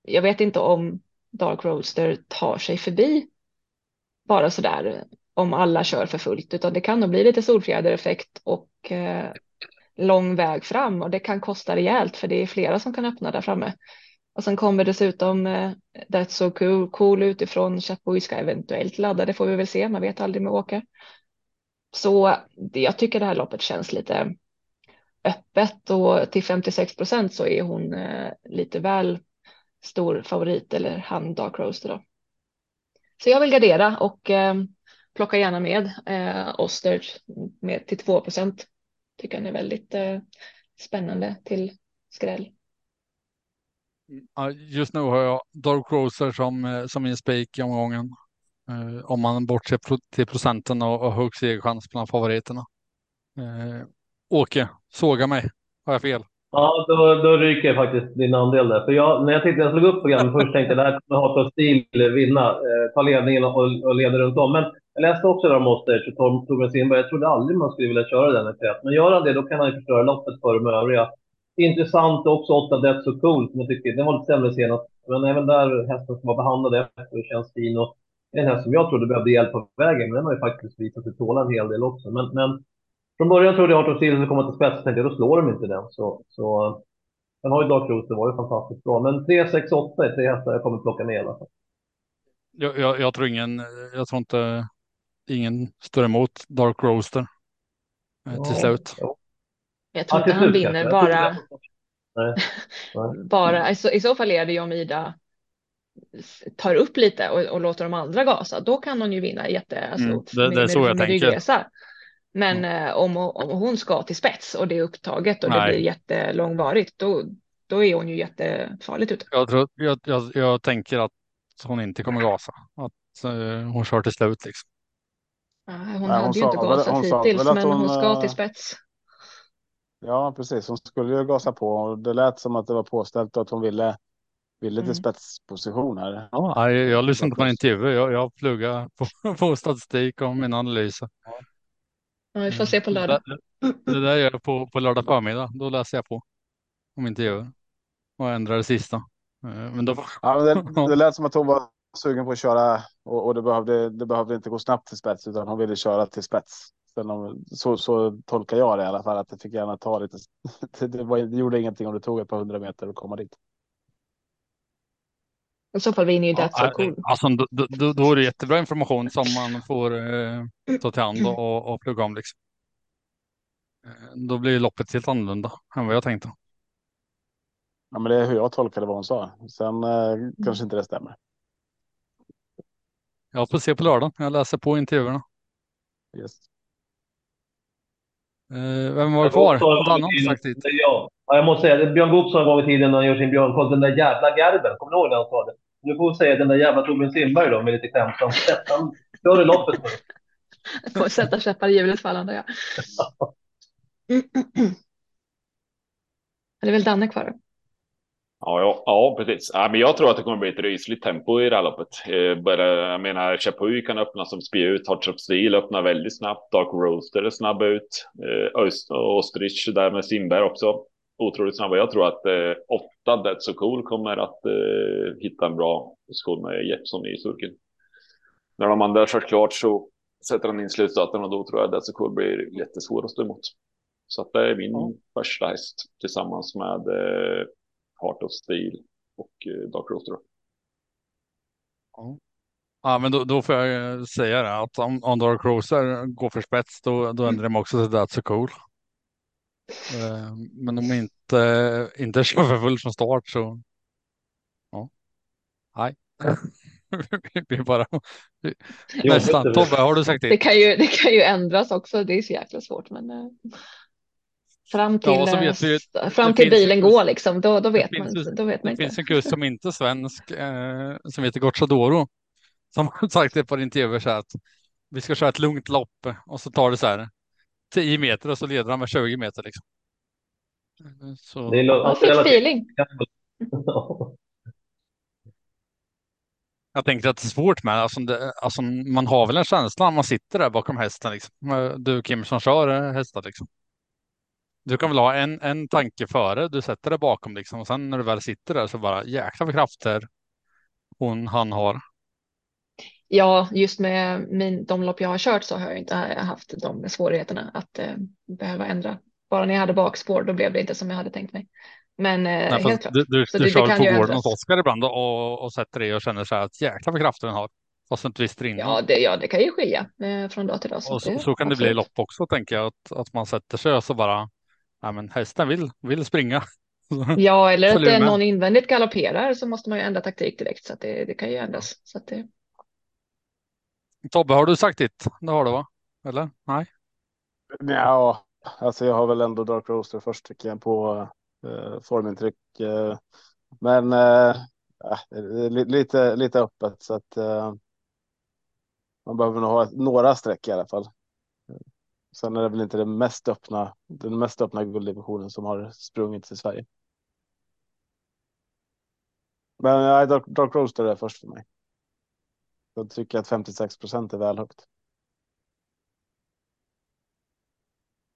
Jag vet inte om Dark Roadster tar sig förbi bara så där om alla kör för fullt, utan det kan nog bli lite solfjädereffekt och eh, lång väg fram och det kan kosta rejält för det är flera som kan öppna där framme. Och sen kommer dessutom eh, That's So Cool, cool utifrån Chapuis ska eventuellt ladda, det får vi väl se, man vet aldrig med Åker. Så det, jag tycker det här loppet känns lite öppet och till 56 procent så är hon eh, lite väl stor favorit eller han Dark Roaster då. Så jag vill gardera och eh, plocka gärna med eh, Oster med till 2 procent. Tycker han är väldigt eh, spännande till skräll. Just nu har jag Dark Roser som, eh, som min spik i omgången. Eh, om man bortser till procenten och, och hög segerchans bland favoriterna. Eh, Åke, såga mig. Har jag fel? Ja, då, då ryker faktiskt din andel där. För jag, när jag tittade, jag slog upp programmet först tänkte jag det här kommer Hata Stil vinna, eh, ta ledningen och, och leda runt om. Men jag läste också om Oster, så Torbjörn Sindberg. Jag trodde aldrig man skulle vilja köra den här Men gör han det, då kan han ju förstöra loppet för de övriga. Intressant också 8 Death So Cool, som jag tycker, den var lite sämre senast. Men även där hästen som var behandlad efter och känns fin. Och en häst som jag trodde behövde hjälp på vägen, men den har ju faktiskt visat sig tåla en hel del också. Men, men från början trodde jag att Arthur skulle komma till spets, och tänkte jag då slår de inte den. Så, så den har ju Dark Rose, det var ju fantastiskt bra. Men 3, 6, 8 är tre hästar jag kommer plocka ner i alla fall. Jag, jag, jag, tror ingen, jag tror inte ingen står emot Dark Roaster eh, ja, till slut. Ja. Jag tror inte han vinner bara. Nej. Nej. [laughs] bara alltså, i så fall är det ju om Ida tar upp lite och, och, låter de andra gasa. Då kan hon ju vinna jätte. Alltså, mm, det, det är så jag tänker. Men mm. eh, om, om hon ska till spets och det är upptaget och Nej. det blir jättelångvarigt, då, då är hon ju jättefarligt ute. Jag, tror, jag, jag, jag tänker att hon inte kommer gasa, att uh, hon kör till slut liksom. Ja, hon Nej, hade hon ju inte gasat hittills, men hon, hon ska till eh, spets. Ja, precis. Hon skulle ju gasa på och det lät som att det var påställt och att hon ville, ville till mm. spetsposition här. Ja, jag, jag lyssnade på en intervju. Jag, jag pluggar på, [laughs] på statistik och mina analyser. Ja, vi får se på lördag. Det, det där gör jag på, på lördag förmiddag. Då läser jag på. Om inte gör. Och ändrar det sista. Eh, men då... ja, men det, det lät som att hon var sugen på att köra och, och det, behövde, det behövde inte gå snabbt till spets utan hon ville köra till spets. Om, så, så tolkar jag det i alla fall att det fick gärna ta lite. [laughs] Det, det, var, det gjorde ingenting om det tog ett par hundra meter att komma dit. I så fall vinner ju That's ja, so cool. Alltså, då, då, då är det jättebra information som man får eh, ta till hand och, och plugga om. Liksom. Eh, då blir loppet helt annorlunda än vad jag tänkte. Ja, men det är hur jag tolkade vad hon sa. Sen eh, kanske inte det stämmer. Jag får se på lördag. Jag läser på intervjuerna. Yes. Eh, vem var det kvar? Danne har sagt dit. Ja, jag måste säga det. Björn Goop sa en gång i tiden när han gör sin björnkoll, den där jävla Gerben. Kommer du ihåg när han sa det? Nu får vi säga den där jävla Torbjörn Simberg då, med lite skämtsamt sätt. Han kör i loppet nu. Får sätta käppar i hjulet för alla andra, ja. [laughs] Det är väl Danne kvar? Ja, ja, ja, precis. Ja, men jag tror att det kommer bli ett rysligt tempo i det här loppet. Eh, bara, jag menar, Chapuis kan öppna som spjut, Hot Shot Steel öppnar väldigt snabbt, Dark Roaster är snabb ut, eh, Öst Ostrich där med Simberg också otroligt snabba. Jag tror att eh, åtta That's So Cool kommer att eh, hitta en bra position med Jeppson i sulken. När de andra kört klart så sätter han in slutstarten och då tror jag That's So Cool blir jättesvår att stå emot. Så att det är min ja. första häst tillsammans med eh, Heart of Steel och eh, Dark Roaster. Ja. Ja, men då, då får jag säga det att om, om Dark Roaster går för spets då, då ändrar de också till That's So Cool. Eh, men om inte, inte [laughs] kör för full från start så. Ja. Nej. [laughs] Vi bara. Nästan. Tobbe, har du sagt det? Det kan, ju, det kan ju ändras också. Det är så jäkla svårt, men. Eh, fram till, ja, vi, fram till bilen går liksom, då, då vet man, då vet man Det finns en kurs som inte är svensk, eh, som heter Gocciadoro, som [laughs] har sagt det på din tv så att vi ska köra ett lugnt lopp och så tar det så här 10 meter och så leder han med 20 meter. Liksom. Så... Det är jag fick feeling. [laughs] Jag tänker att det är svårt med, alltså, det, alltså man har väl en känsla när man sitter där bakom hästen. Liksom. Du Kim som kör hästar liksom. Du kan väl ha en, en tanke före du sätter dig bakom liksom. Och sen när du väl sitter där så bara jäkla för krafter hon, han har. Ja, just med min, de lopp jag har kört så har jag inte haft de svårigheterna att eh, behöva ändra. Bara när jag hade bakspår, då blev det inte som jag hade tänkt mig. Men eh, Nej, helt klart. Du, du, så du det, kör det på gården hos Oskar ibland och, och sätter det och känner så här att jäkla vad krafter den har. Fast du inte visste innan. Ja, det, ja, det kan ju skilja eh, från dag till dag. Så, och så, det, så kan absolut. det bli lopp också, tänker jag. Att, att man sätter sig och så bara, ja men hästen vill, vill springa. [laughs] Ja, eller att det är någon invändigt galopperar så måste man ju ändra taktik direkt. Så att det, det kan ju ändras. Så att det... Tobbe, har du sagt ditt? Det har du va? Eller? Nej? Ja, alltså jag har väl ändå Dark Roaster först tycker jag på eh, formintryck. Eh, men eh, lite, lite öppet så att eh, man behöver nog ha några streck i alla fall. Sen är det väl inte den mest öppna, den mest öppna gulddivisionen som har sprungit till Sverige. Men ja, Dark, Dark Roaster är först för mig. Jag tycker att 56 procent är väl högt.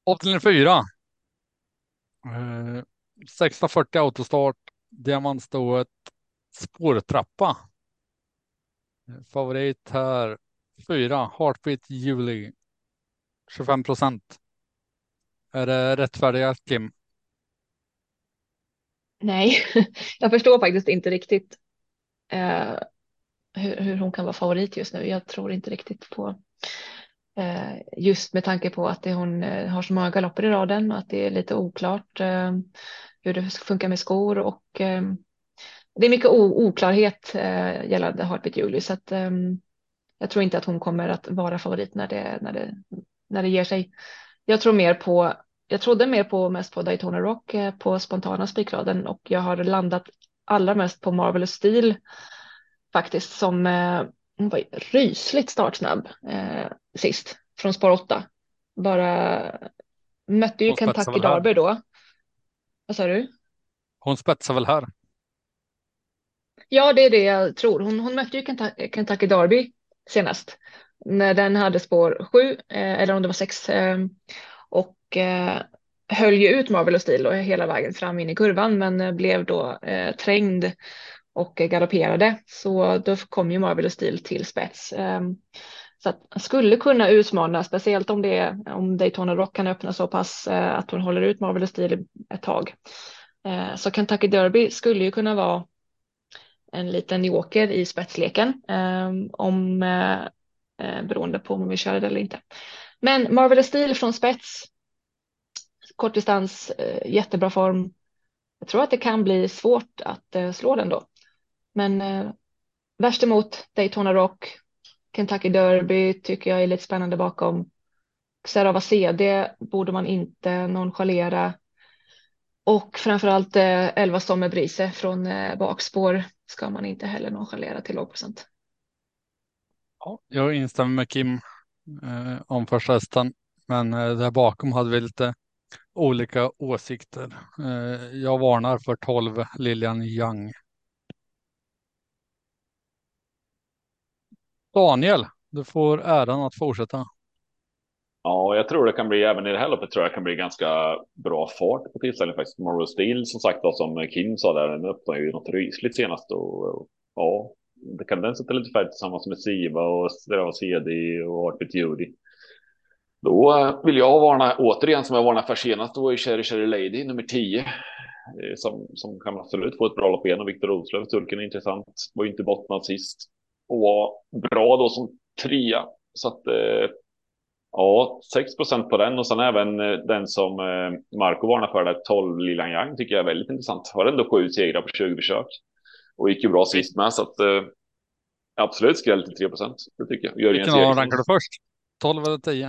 Avdelning 4. Eh, 640 autostart, diamantstået, spårtrappa. Favorit här 4, Heartbeat Juli. 25 procent. Är det rättfärdiga Kim? Nej, [laughs] jag förstår faktiskt inte riktigt eh, hur, hur, hon kan vara favorit just nu. Jag tror inte riktigt på eh, just med tanke på att det, hon eh, har så många galopper i raden och att det är lite oklart eh, hur det funkar med skor och eh, det är mycket oklarhet eh, gällande Heartbeat Julie så att eh, jag tror inte att hon kommer att vara favorit när det, när det, när det ger sig. Jag tror mer på jag trodde mer på mest på Daytona Rock eh, på spontana spikraden och jag har landat allra mest på Marvelous Steel faktiskt som eh, var rysligt startsnabb eh, sist från spår 8. Bara mötte ju Kentucky Derby då. Vad sa du? Hon spetsar väl här? Ja, det är det jag tror. Hon, hon mötte ju Kentucky Derby senast när den hade spår 7 eh, eller om det var 6 eh, och eh, höll ju ut Marvel och Steel och hela vägen fram in i kurvan men eh, blev då eh, trängd och galopperade så då kom ju Marvel och Steel till spets. Eh, så att skulle kunna utmana, speciellt om det om Daytona Rock kan öppna så pass eh, att hon håller ut Marvel och Steel ett tag. Eh, så Kentucky Derby skulle ju kunna vara en liten joker i spetsleken eh, om eh, beroende på om vi kör det eller inte. Men Marvel Steel från spets. Kortdistans, eh, jättebra form. Jag tror att det kan bli svårt att eh, slå den då. Men eh, värst emot Daytona Rock, Kentucky Derby tycker jag är lite spännande bakom. Xerava CD borde man inte nonchalera. Och framförallt eh, 11 Sommerbrise från eh, bakspår ska man inte heller nonchalera till låg procent. Ja, jag instämmer med Kim eh, om första hästen, men eh, där bakom hade vi lite olika åsikter. Eh, jag varnar för 12 Lilian Young. Daniel, du får äran att fortsätta. Ja, jag tror det kan bli även i det här loppet tror jag kan bli ganska bra fart på tillställningen faktiskt. Morrow Steel som sagt då, som Kim sa där, den öppnade ju något rysligt senast och, och ja, det kan den sätta lite färg tillsammans med Siva och CD och Artbit Judy. Då eh, vill jag varna återigen som jag varnade för senast. Då var ju Cherry Cherry Lady nummer 10 eh, som, som kan absolut få ett bra lopp igen och Viktor Roslöv, turken är intressant. Var ju inte bottnad sist och var bra då som trea. Så att eh, ja, 6 procent på den och sen även eh, den som Marco varnar för där 12 Lilian Young tycker jag är väldigt intressant. Har ändå sju segrar på 20 försök och gick ju bra sist med så att absolut skräll till 3 Det tycker jag. Vilken av dem rankar du först? 12 eller 10?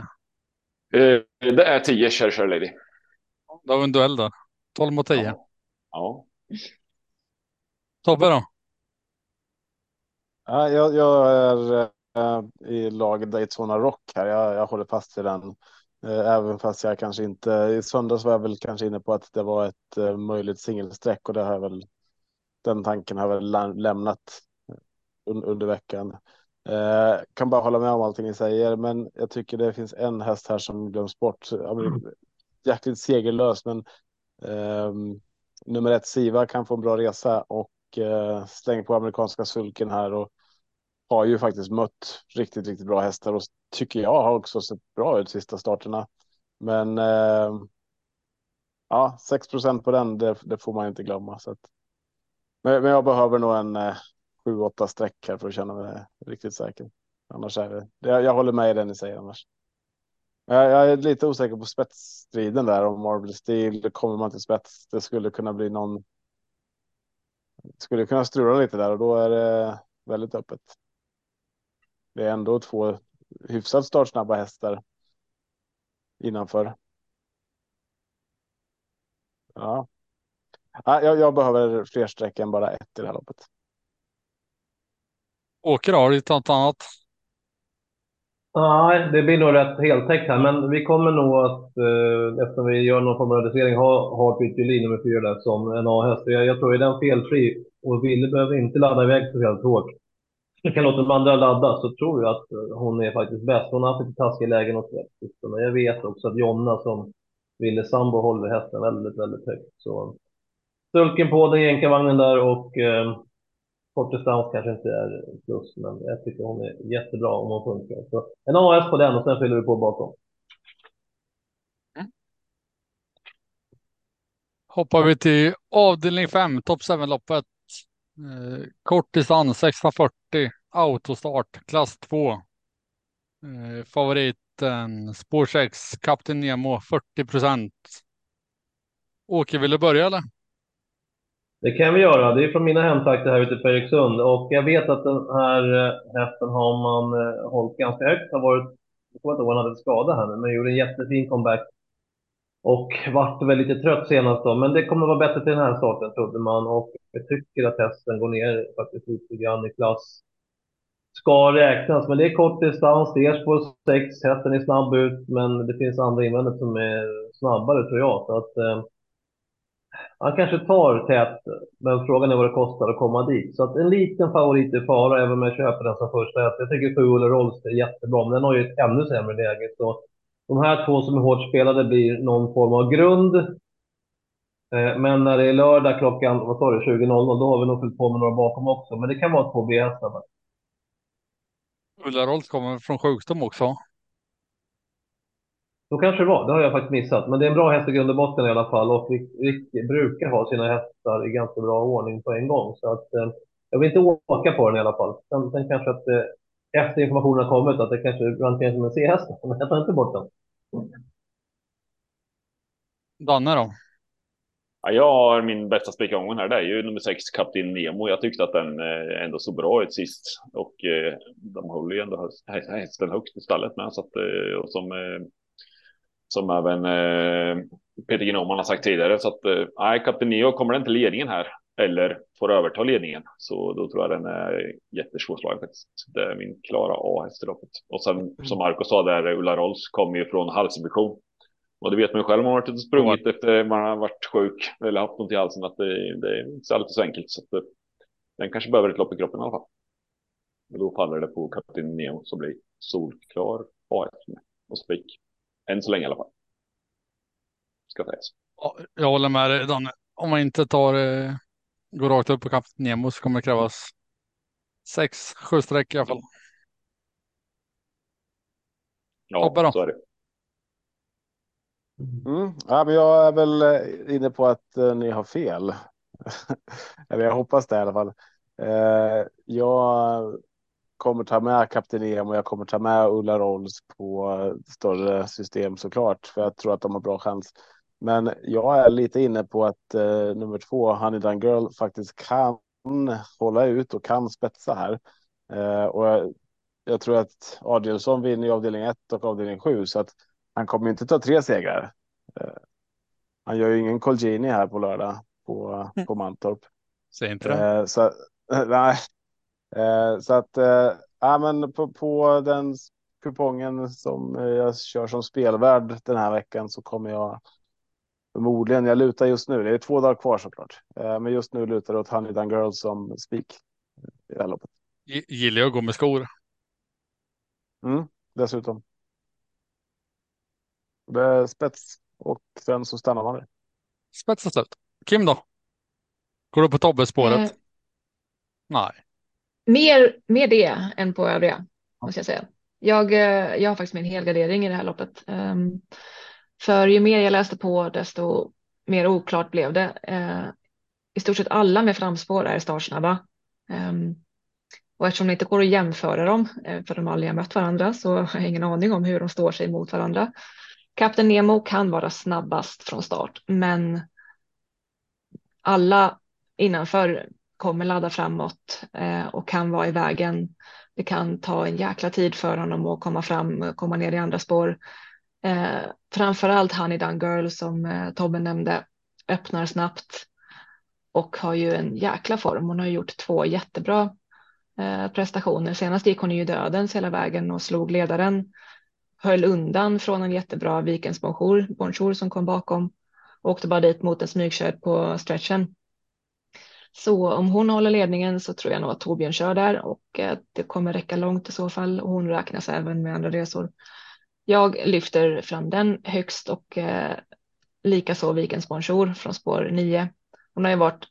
Eh, det är 10 Cher Cher Lady. Då har vi en duell då. 12 mot 10. Ja. ja. Tobbe då? Ja, jag, jag är äh, i lag Daytona Rock här. Jag, jag håller fast vid den. Även fast jag kanske inte i söndags var jag väl kanske inne på att det var ett möjligt singelsträck och det har jag väl. Den tanken har väl lämnat under veckan. Eh, kan bara hålla med om allting ni säger, men jag tycker det finns en häst här som glöms bort. Mm. Jäkligt segerlös, men eh, nummer ett Siva kan få en bra resa och eh, släng på amerikanska sulken här och har ju faktiskt mött riktigt, riktigt bra hästar och tycker jag har också sett bra ut sista starterna. Men eh, ja, 6% på den, det, det, får man inte glömma. Så att, men, men jag behöver nog en eh, sju, åtta streck här för att känna mig riktigt säker. Annars är det, jag, jag håller med i det ni säger annars. Jag, jag är lite osäker på spetsstriden där om Marble Steel. Kommer man till spets, det skulle kunna bli någon. Skulle kunna strula lite där och då är det väldigt öppet. Det är ändå två hyfsat startsnabba hästar. Innanför. Ja. Jag, jag behöver fler streck än bara ett i det här loppet. Åker har du något annat? Nej, det blir nog rätt heltäckt här, men vi kommer nog att, eh, eftersom vi gör någon form av reducering, ha Heartbeat Julie nummer fyra där som en A-häst. Jag, jag tror är den felfri och Ville behöver inte ladda iväg speciellt hårt. Jag kan låta de andra ladda så tror jag att eh, hon är faktiskt bäst. Hon har haft lite taskiga lägen och så. Men jag vet också att Jonna som Ville Sambo håller hästen väldigt, väldigt högt. Så Stulken på den jänkarvagnen där och eh, Kort distans kanske inte är plus, men jag tycker hon är jättebra om hon funkar. Så en AS på den och sen fyller vi på bakom. Mm. Hoppar vi till avdelning 5, topp 7-loppet. Eh, kort distans 640, autostart, klass 2. Eh, favoriten spår 6, Kapten Nemo 40 procent. Åke, vill du börja eller? Det kan vi göra. Det är från mina hemtrakter här ute på Eriksund och jag vet att den här eh, hästen har man eh, hållit ganska högt. Har varit, jag kommer inte ihåg om han hade skada här nu, men gjorde en jättefin comeback. Och vart väl lite trött senast då, men det kommer vara bättre till den här starten trodde man och jag tycker att hästen går ner faktiskt lite grann i klass. Ska räknas, men det är kort distans, det är spår 6, hästen är snabb ut, men det finns andra invändningar som är snabbare tror jag. Så att, eh, han kanske tar tät, men frågan är vad det kostar att komma dit. Så att en liten favorit i fara, även om jag köper den som första häst. Jag tycker sju Ulla Rolls är jättebra, men den har ju ett ännu sämre läge. Så de här två som är hårt spelade blir någon form av grund. Eh, men när det är lördag klockan, vad sa du, 20.00, då har vi nog fyllt på med några bakom också. Men det kan vara två B-hästar. Ulla Rolls kommer från sjukdom också. Så kanske det var, det har jag faktiskt missat. Men det är en bra häst i grund och botten i alla fall och vi, vi brukar ha sina hästar i ganska bra ordning på en gång. Så att, eh, jag vill inte åka på den i alla fall. Sen, sen kanske att eh, efter informationen har kommit att det kanske rankeras som en C-häst, [laughs] men jag tar inte bort den. Danne då? Ja, jag har min bästa spikomgång här. Det är ju nummer sex, Kapten Nemo. Jag tyckte att den eh, ändå såg bra ut sist och eh, de håller ju ändå hästen högt i stallet med så att eh, och som eh, som även eh, Peter Ginoman har sagt tidigare. Så att eh, nej, Kapten Neo kommer den till ledningen här eller får överta ledningen så då tror jag den är jättesvårslagen faktiskt. Det är min klara A-häst i loppet. Och sen som Marco sa där, Ulla Rolls kommer ju från halsinfektion Och det vet man ju själv om man har varit ute och sprungit efter man har varit sjuk eller haft ont i halsen att det, det är inte alltid så enkelt. Så att det, den kanske behöver ett lopp i kroppen i alla fall. Och då faller det på Kapten Neo som blir solklar A1 med och spik. Än så länge i alla fall. Ska sägas. Ja, Jag håller med dig Danne. Om man inte tar, eh, går rakt upp på Kapten Nemo så kommer det krävas sex, sju streck i alla fall. Ja, Tobbe då? så är det. Mm. Ja, men jag är väl eh, inne på att eh, ni har fel. [laughs] Eller jag hoppas det i alla fall. Eh, jag kommer ta med Kapten Em och jag kommer ta med Ulla Rolls på eh, större system såklart. För jag tror att de har bra chans. Men jag är lite inne på att eh, nummer två, Honey Dun Girl, faktiskt kan hålla ut och kan spetsa här. Eh, och jag, jag tror att Adielsson vinner i avdelning 1 och avdelning 7 så att han kommer inte ta tre segrar. Eh, han gör ju ingen Colgjini här på lördag på, på Mantorp. Säg inte det. Eh, så, [laughs] nej. Eh, så att, eh, ja, men på, på den kupongen som eh, jag kör som spelvärd den här veckan så kommer jag förmodligen, jag lutar just nu, det är två dagar kvar såklart, eh, men just nu lutar det åt Honey Dun Girls som spik i det här loppet. Gillar jag att gå med skor. Mm, dessutom. Det är spets och sen så stannar man det. Spetsa slut. Kim då? Går du på Tobbe-spåret? Eh, Nej mer, mer det än på övriga, måste jag säga. Jag, eh, jag har faktiskt min helgardering i det här loppet. Ehm, för ju mer jag läste på, desto mer oklart blev det. Eh, I stort sett alla med framspår är startsnabba. Ehm, och eftersom det inte går att jämföra dem, eh, för de aldrig har mött varandra, så [laughs] har jag ingen aning om hur de står sig mot varandra. Kapten Nemo kan vara snabbast från start, men alla innanför kommer ladda framåt eh, och kan vara i vägen. Det kan ta en jäkla tid för honom att komma fram, komma ner i andra spår. Eh, framförallt Honey Dun Girl som eh, Tobbe nämnde öppnar snabbt och har ju en jäkla form. Hon har gjort två jättebra eh, prestationer. Senast gick hon ju dödens hela vägen och slog ledaren. Höll undan från en jättebra Vikens Bonjour, Bonjour som kom bakom. Och åkte bara dit mot en smygkörd på stretchen. Så om hon håller ledningen så tror jag nog att Torbjörn kör där och eh, det kommer räcka långt i så fall. Och hon räknas även med andra resor. Jag lyfter fram den högst och eh, likaså Vikens Bonjour från spår 9. Hon har ju varit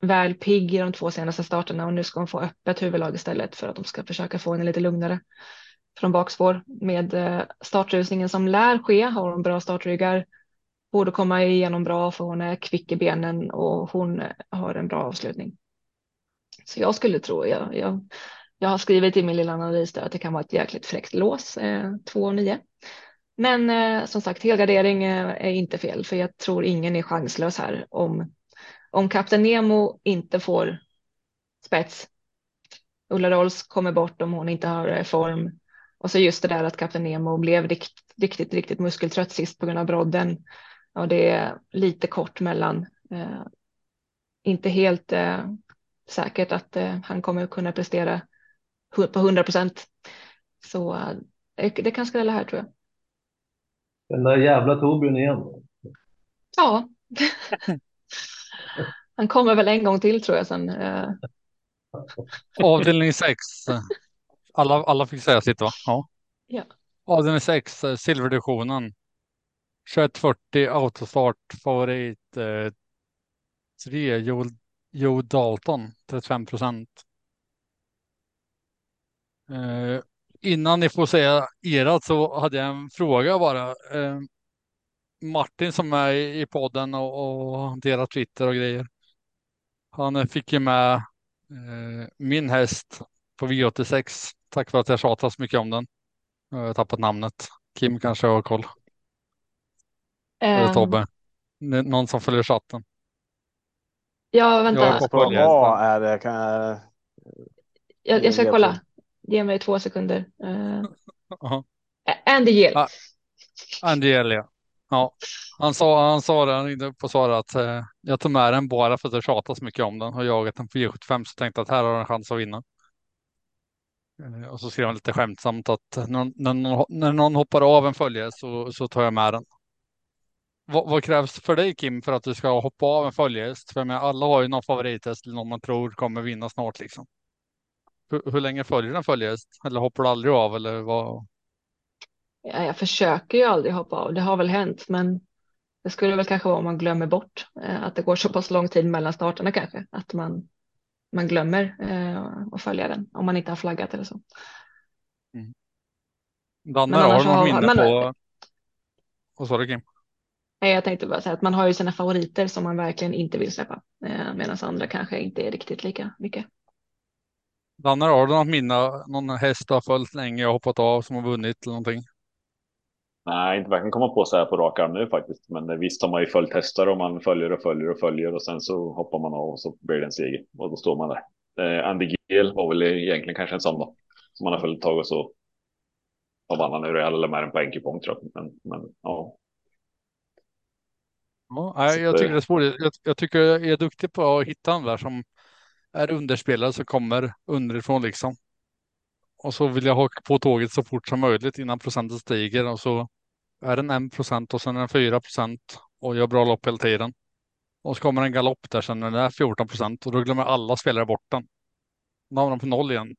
väl pigg i de två senaste starterna och nu ska hon få öppet huvudlag istället för att de ska försöka få henne lite lugnare från bakspår. Med eh, startrusningen som lär ske har hon bra startryggar. Borde komma igenom bra för hon är kvick i benen och hon har en bra avslutning. Så jag skulle tro, jag, jag, jag har skrivit i min lilla analys där att det kan vara ett jäkligt fräckt lås, eh, 2 och 9. Men eh, som sagt, helgardering eh, är inte fel, för jag tror ingen är chanslös här om, om Kapten Nemo inte får spets. Ulla Rolls kommer bort om hon inte har eh, form. Och så just det där att Kapten Nemo blev rikt, riktigt, riktigt muskeltrött sist på grund av brodden. Ja, det är lite kort mellan. Eh, inte helt eh, säkert att eh, han kommer kunna prestera på 100 procent. Så eh, det kan skrälla här tror jag. Den där jävla Torbjörn igen. Ja. Han kommer väl en gång till tror jag sen. Eh, Avdelning 6. Alla, alla fick säga sitt va? Ja. Ja. Avdelning 6, eh, silverdivisionen. 2140 autostart favorit. Eh, 3 Joe, Joe Dalton 35 procent. Eh, innan ni får säga erat så hade jag en fråga bara. Eh, Martin som är i podden och, och delar Twitter och grejer. Han eh, fick ju med eh, min häst på V86 tack vare att jag tjatat så mycket om den. Jag har tappat namnet. Kim kanske har koll. Eller ehm, Tobbe. Någon som följer chatten. Ja, vänta. Jag är är det, kan jag... Jag, jag ska kolla. Ge mig två sekunder. Eh, [laughs] Ja. Andy Gill. Ah. Angel, ja. ja. Han sa, han sa det, han ringde upp och sa att eh, jag tog med den bara för att jag tjatat så mycket om den och jagat den på V75 så tänkte jag att här har en chans att vinna. Eh, och så skrev han lite skämtsamt att när, när, någon, när någon hoppar av en följare så, så tar jag med den. Vad, vad, krävs för dig Kim för att du ska hoppa av en följehäst? För med alla har ju någon favorithäst eller någon man tror kommer vinna snart liksom. Hur, hur länge följer du en följehäst? Eller hoppar du aldrig av eller vad? Ja, jag försöker ju aldrig hoppa av. Det har väl hänt, men det skulle väl kanske vara om man glömmer bort eh, att det går så pass lång tid mellan starterna kanske. Att man, man glömmer eh, att följa den om man inte har flaggat eller så. Mm. Danne, har du något minne på? Vad sa du Kim? Nej, jag tänkte bara säga att man har ju sina favoriter som man verkligen inte vill släppa. Eh, Medan andra kanske inte är riktigt lika mycket. Danne, har du något minne? Någon häst du har följt länge och hoppat av som har vunnit eller någonting? Nej, inte verkligen komma på så här på rak arm nu faktiskt. Men visst har man ju följt hästar och man följer och följer och följer och sen så hoppar man av och så blir det en seger och då står man där. Eh, Andy Giel var väl egentligen kanske en sån då som man har följt ett tag och så vad vann han nu? Real eller med en poängkupong tror jag. Men, men ja. Ja, jag tycker det är svårt. Jag, jag tycker jag är duktig på att hitta där som är underspelare som kommer underifrån liksom. Och så vill jag haka på tåget så fort som möjligt innan procenten stiger och så är den en procent och sen är den fyra procent och gör bra lopp hela tiden. Och så kommer en galopp där sen när den är 14 procent och då glömmer alla spelare bort den. Då har de på noll igen.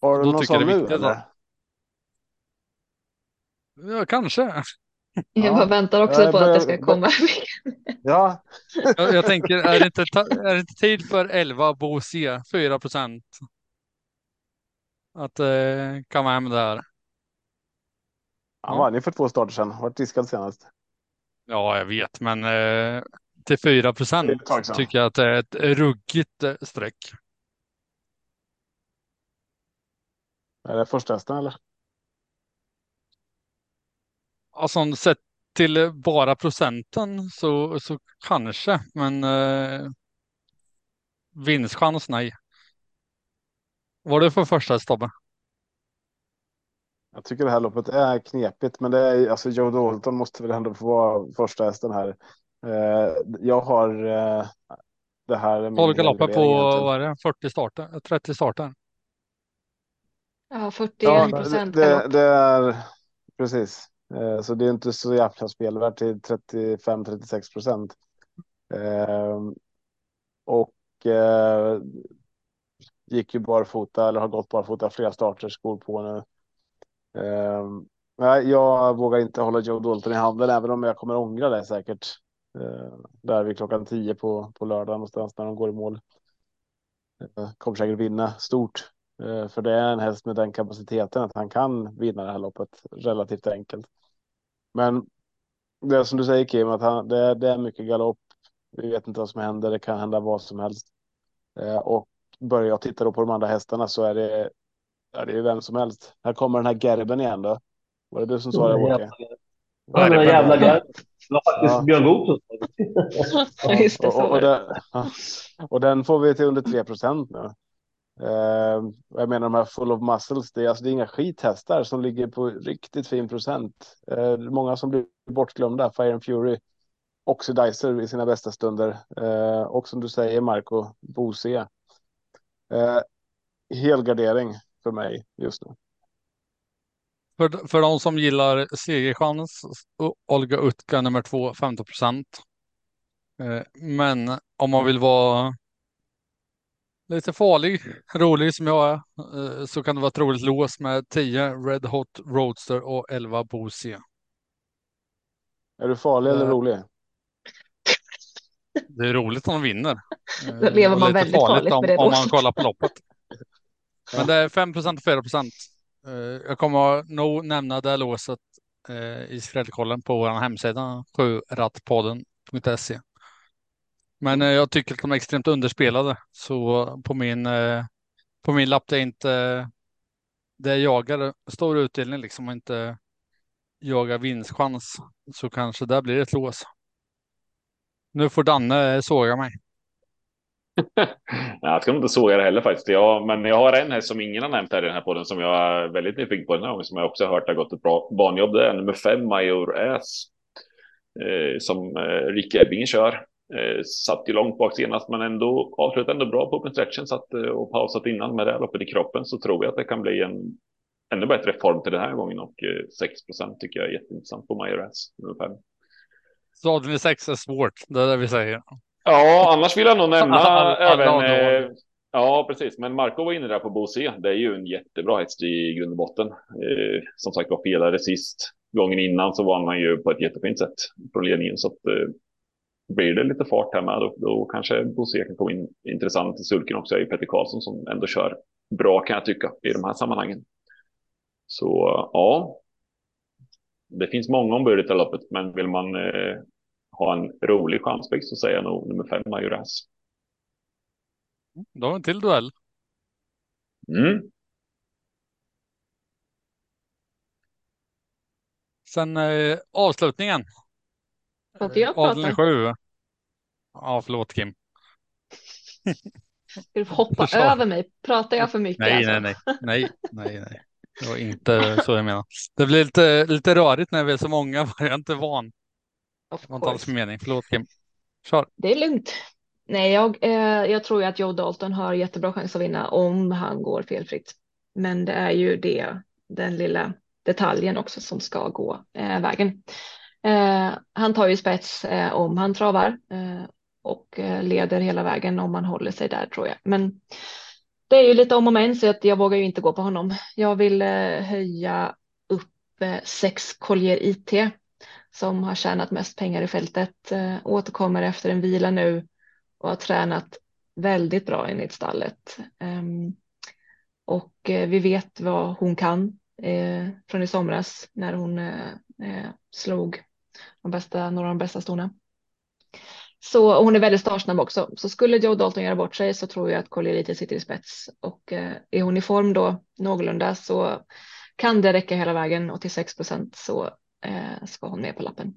Har du någon sån nu eller? Ja, kanske. Jag bara väntar också ja, på börjar, att det ska komma. ja. [laughs] jag, jag, tänker, är det, inte, är det inte tid för 11 Bosie, 4 procent? Att eh, komma hem där. Han vann ju för två starter sedan, vart diskad senast. Ja, jag vet, men eh, till 4 procent tycker jag att det är ett ruggigt eh, streck. Är det första hästen eller? Alltså sett till bara procenten så, så kanske, men eh, vinstchans nej. Vad är det för första häst Tobbe? Jag tycker det här loppet är knepigt, men det är alltså Joe Dalton måste väl ändå få vara första hästen här. Eh, jag har eh, det här. 12 galopper på vad är det, 40 starter, 30 starter. Ja, 41 procent ja, det, det, är precis. Eh, så det är inte så jävla spelvärt till 35-36 procent. Eh, och eh, gick ju barfota eller har gått barfota flera starter skor på nu. Ehm, nej, jag vågar inte hålla Joe Dalton i handen, även om jag kommer ångra det säkert. Ehm, där vid klockan 10 på, på lördag någonstans när de går i mål. Eh, kommer säkert vinna stort. För det är en häst med den kapaciteten att han kan vinna det här loppet relativt enkelt. Men det som du säger Kim, att han, det, det är mycket galopp. Vi vet inte vad som händer. Det kan hända vad som helst. Eh, och börjar jag titta då på de andra hästarna så är det, ja, det är vem som helst. Här kommer den här Gerben igen då. Var det du som sa det Åke? Ja, den jävla Gerben. Det var faktiskt ja. Björn Goop som sa det. Och den får vi till under 3 procent nu. Uh, jag menar de här full of muscles, det är, alltså, det är inga skithästar som ligger på riktigt fin procent. Uh, många som blir bortglömda, Fire and Fury, Oxidizer i sina bästa stunder. Uh, och som du säger Marco, Bose. Uh, helgardering för mig just nu. För, för de som gillar segerchans, Olga Utka nummer två, 15 procent. Men om man vill vara lite farlig, [laughs] rolig som jag är, eh, så kan det vara ett roligt lås med 10 Red Hot Roadster och 11 Bosie. Är du farlig eller eh, rolig? Det är roligt om de vinner. [laughs] Då lever man väldigt farligt om, om man kollar på loppet. [laughs] Men det är 5 och 4 procent. Eh, jag kommer nog nämna det låset i skrällkollen på vår hemsida sjurattpodden.se. Men eh, jag tycker att de är extremt underspelade. Så på min, eh, på min lapp det är inte det jag jagar stor utdelning liksom och inte jagar vinstchans så kanske där blir ett lås. Nu får Danne eh, såga mig. [laughs] jag ska nog inte såga det heller faktiskt. Jag, men jag har en häst som ingen har nämnt här i den här podden som jag är väldigt nyfiken på den här gången som jag också har hört har gått ett bra banjobb. Det är nummer fem, Major Äs. Eh, som eh, Rick Ebbingen kör. Eh, satt ju långt bak senast, men ändå avslutade ändå bra på open stretchen. Satt eh, och pausat innan med det här loppet i kroppen så tror jag att det kan bli en ännu bättre form till den här gången och 6% tycker jag är jätteintressant på Majoras nummer 5. Så avdelning 6 är svårt, det är det vi säger. Ja, annars vill jag nog nämna alla även. Eh, ja, precis. Men Marco var inne där på Bose. Det är ju en jättebra häst i grund och botten. Eh, som sagt var felade sist. Gången innan så vann han ju på ett jättefint sätt från ledningen. Så att, eh, blir det lite fart här med då, då kanske Bose kan komma in intressant i sulken också. Är ju Peter Karlsson som ändå kör bra kan jag tycka i de här sammanhangen. Så ja. Det finns många ombud i det här loppet, men vill man eh, ha en rolig chansväxt så säger jag nog nummer fem Majoras. Då har vi en till duell. Mm. Sen eh, avslutningen. Får inte jag prata? Avdelning 7. Ja, förlåt Kim. [laughs] Ska du hoppa Försvar. över mig? Pratar jag för mycket? Nej, alltså? nej, nej, nej, nej, nej. Det var inte [laughs] så jag menar. Det blir lite, lite rörigt när vi är så många. [laughs] Jag är inte van. Det var inte alls mening. Förlåt Kim. Kör. Det är lugnt. Nej, jag, eh, jag tror ju att Joe Dalton har jättebra chans att vinna om han går felfritt. Men det är ju det, den lilla detaljen också som ska gå eh, vägen. Eh, han tar ju spets eh, om han travar eh, och eh, leder hela vägen om man håller sig där tror jag. Men det är ju lite om och men så att jag vågar ju inte gå på honom. Jag vill eh, höja upp eh, sex Collier IT som har tjänat mest pengar i fältet, eh, återkommer efter en vila nu och har tränat väldigt bra enligt stallet. Ehm, och eh, vi vet vad hon kan eh, från i somras när hon eh, eh slog de bästa, några av de bästa stona. Så och hon är väldigt startsnabb också. Så skulle Joe Dalton göra bort sig så tror jag att Collier sitter i spets och eh, är hon i form då någorlunda så kan det räcka hela vägen och till 6 procent så eh, ska hon med på lappen.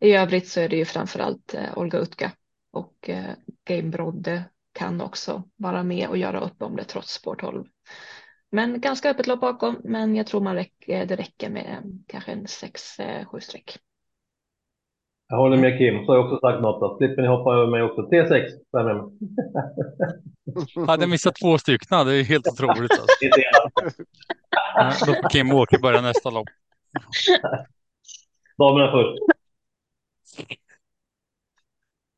I övrigt så är det ju framförallt eh, Olga Utka och eh, Game Brodde kan också vara med och göra upp om det trots spår 12. Men ganska öppet lopp bakom, men jag tror man räcker, eh, det räcker med eh, kanske en 6-7 eh, streck. Jag håller med Kim, så har jag också sagt något. Då. Slipper ni hoppa över mig också. T6, stämmer med mig. [laughs] Hade jag missat två stycken. Det är helt otroligt. Alltså. [laughs] Ja, Då får Kim och Åke börja nästa lopp. Damerna först.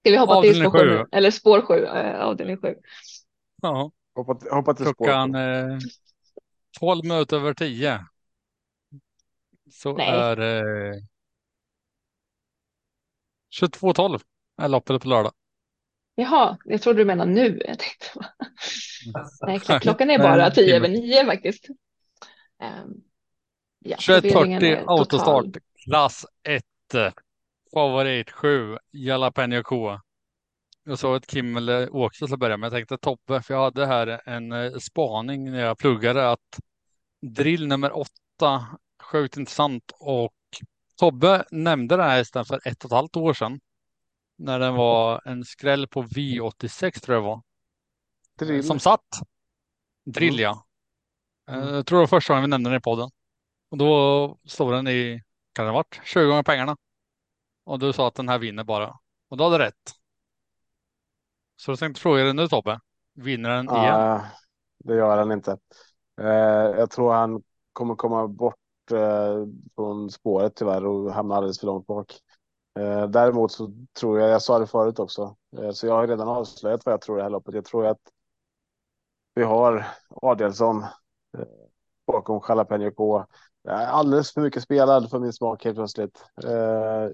Ska vi hoppa till spår 7? sju. Eller spår 7, eh, avdelning 7. Ja, Hoppa, till- hoppa till klockan spår. eh, 12 minuter över 10. Så Nej. är det eh, 22.12 är loppet på lördag. Jaha, jag trodde du menade nu. Jag tänkte, [laughs] nej, kl- klockan är bara 10 timme. över 9 faktiskt. Ehm, ja, 21.40 förvirringen är autostart, total. klass 1. Favorit 7, Jalapeno K. Jag sa att Kim eller Åke skulle börja, men jag tänkte Tobbe, för jag hade här en eh, spaning när jag pluggade att drill nummer 8, sjukt intressant och Tobbe nämnde den här hästen för ett och ett halvt år sedan. När den var en skräll på V86 tror jag var. Drill. Som satt. Drill Mm. ja. Eh, Jag tror det var första gången vi nämnde den i podden. Och då stod den i, kan det ha varit, 20 gånger pengarna. Och du sa att den här vinner bara. Och då hade rätt. Så jag tänkte fråga dig nu Tobbe. Vinner den igen? Ja, det gör han inte. Eh, jag tror han kommer komma bort eh, från spåret tyvärr och hamnade alldeles för långt bak. Eh, däremot så tror jag, jag sa det förut också, eh, så jag har redan avslöjat vad jag tror i det här loppet. Jag tror att vi har Adelsson eh, bakom Jalapeno K. Alldeles för mycket spelad för min smak helt plötsligt. Eh,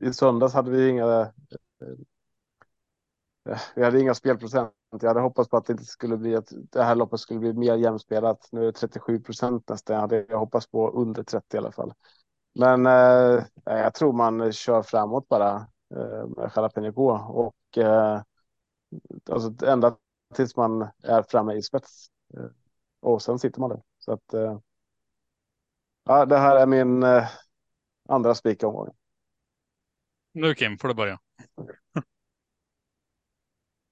I söndags hade vi inga Eh, eh Vi hade inga spelprocent. Jag hade hoppats på att det inte skulle bli att det här loppet skulle bli mer jämspelat. Nu är det 37 procent nästan. Jag hade hoppats på under 30 i alla fall. Men eh, jag tror man kör framåt bara eh, med Jalapeno K och eh, alltså ända tills man är framme i spets. Eh, och sen sitter man där. Så att eh, ja, det här är min eh, andra spik i omgången. Nu Kim får du börja. [laughs]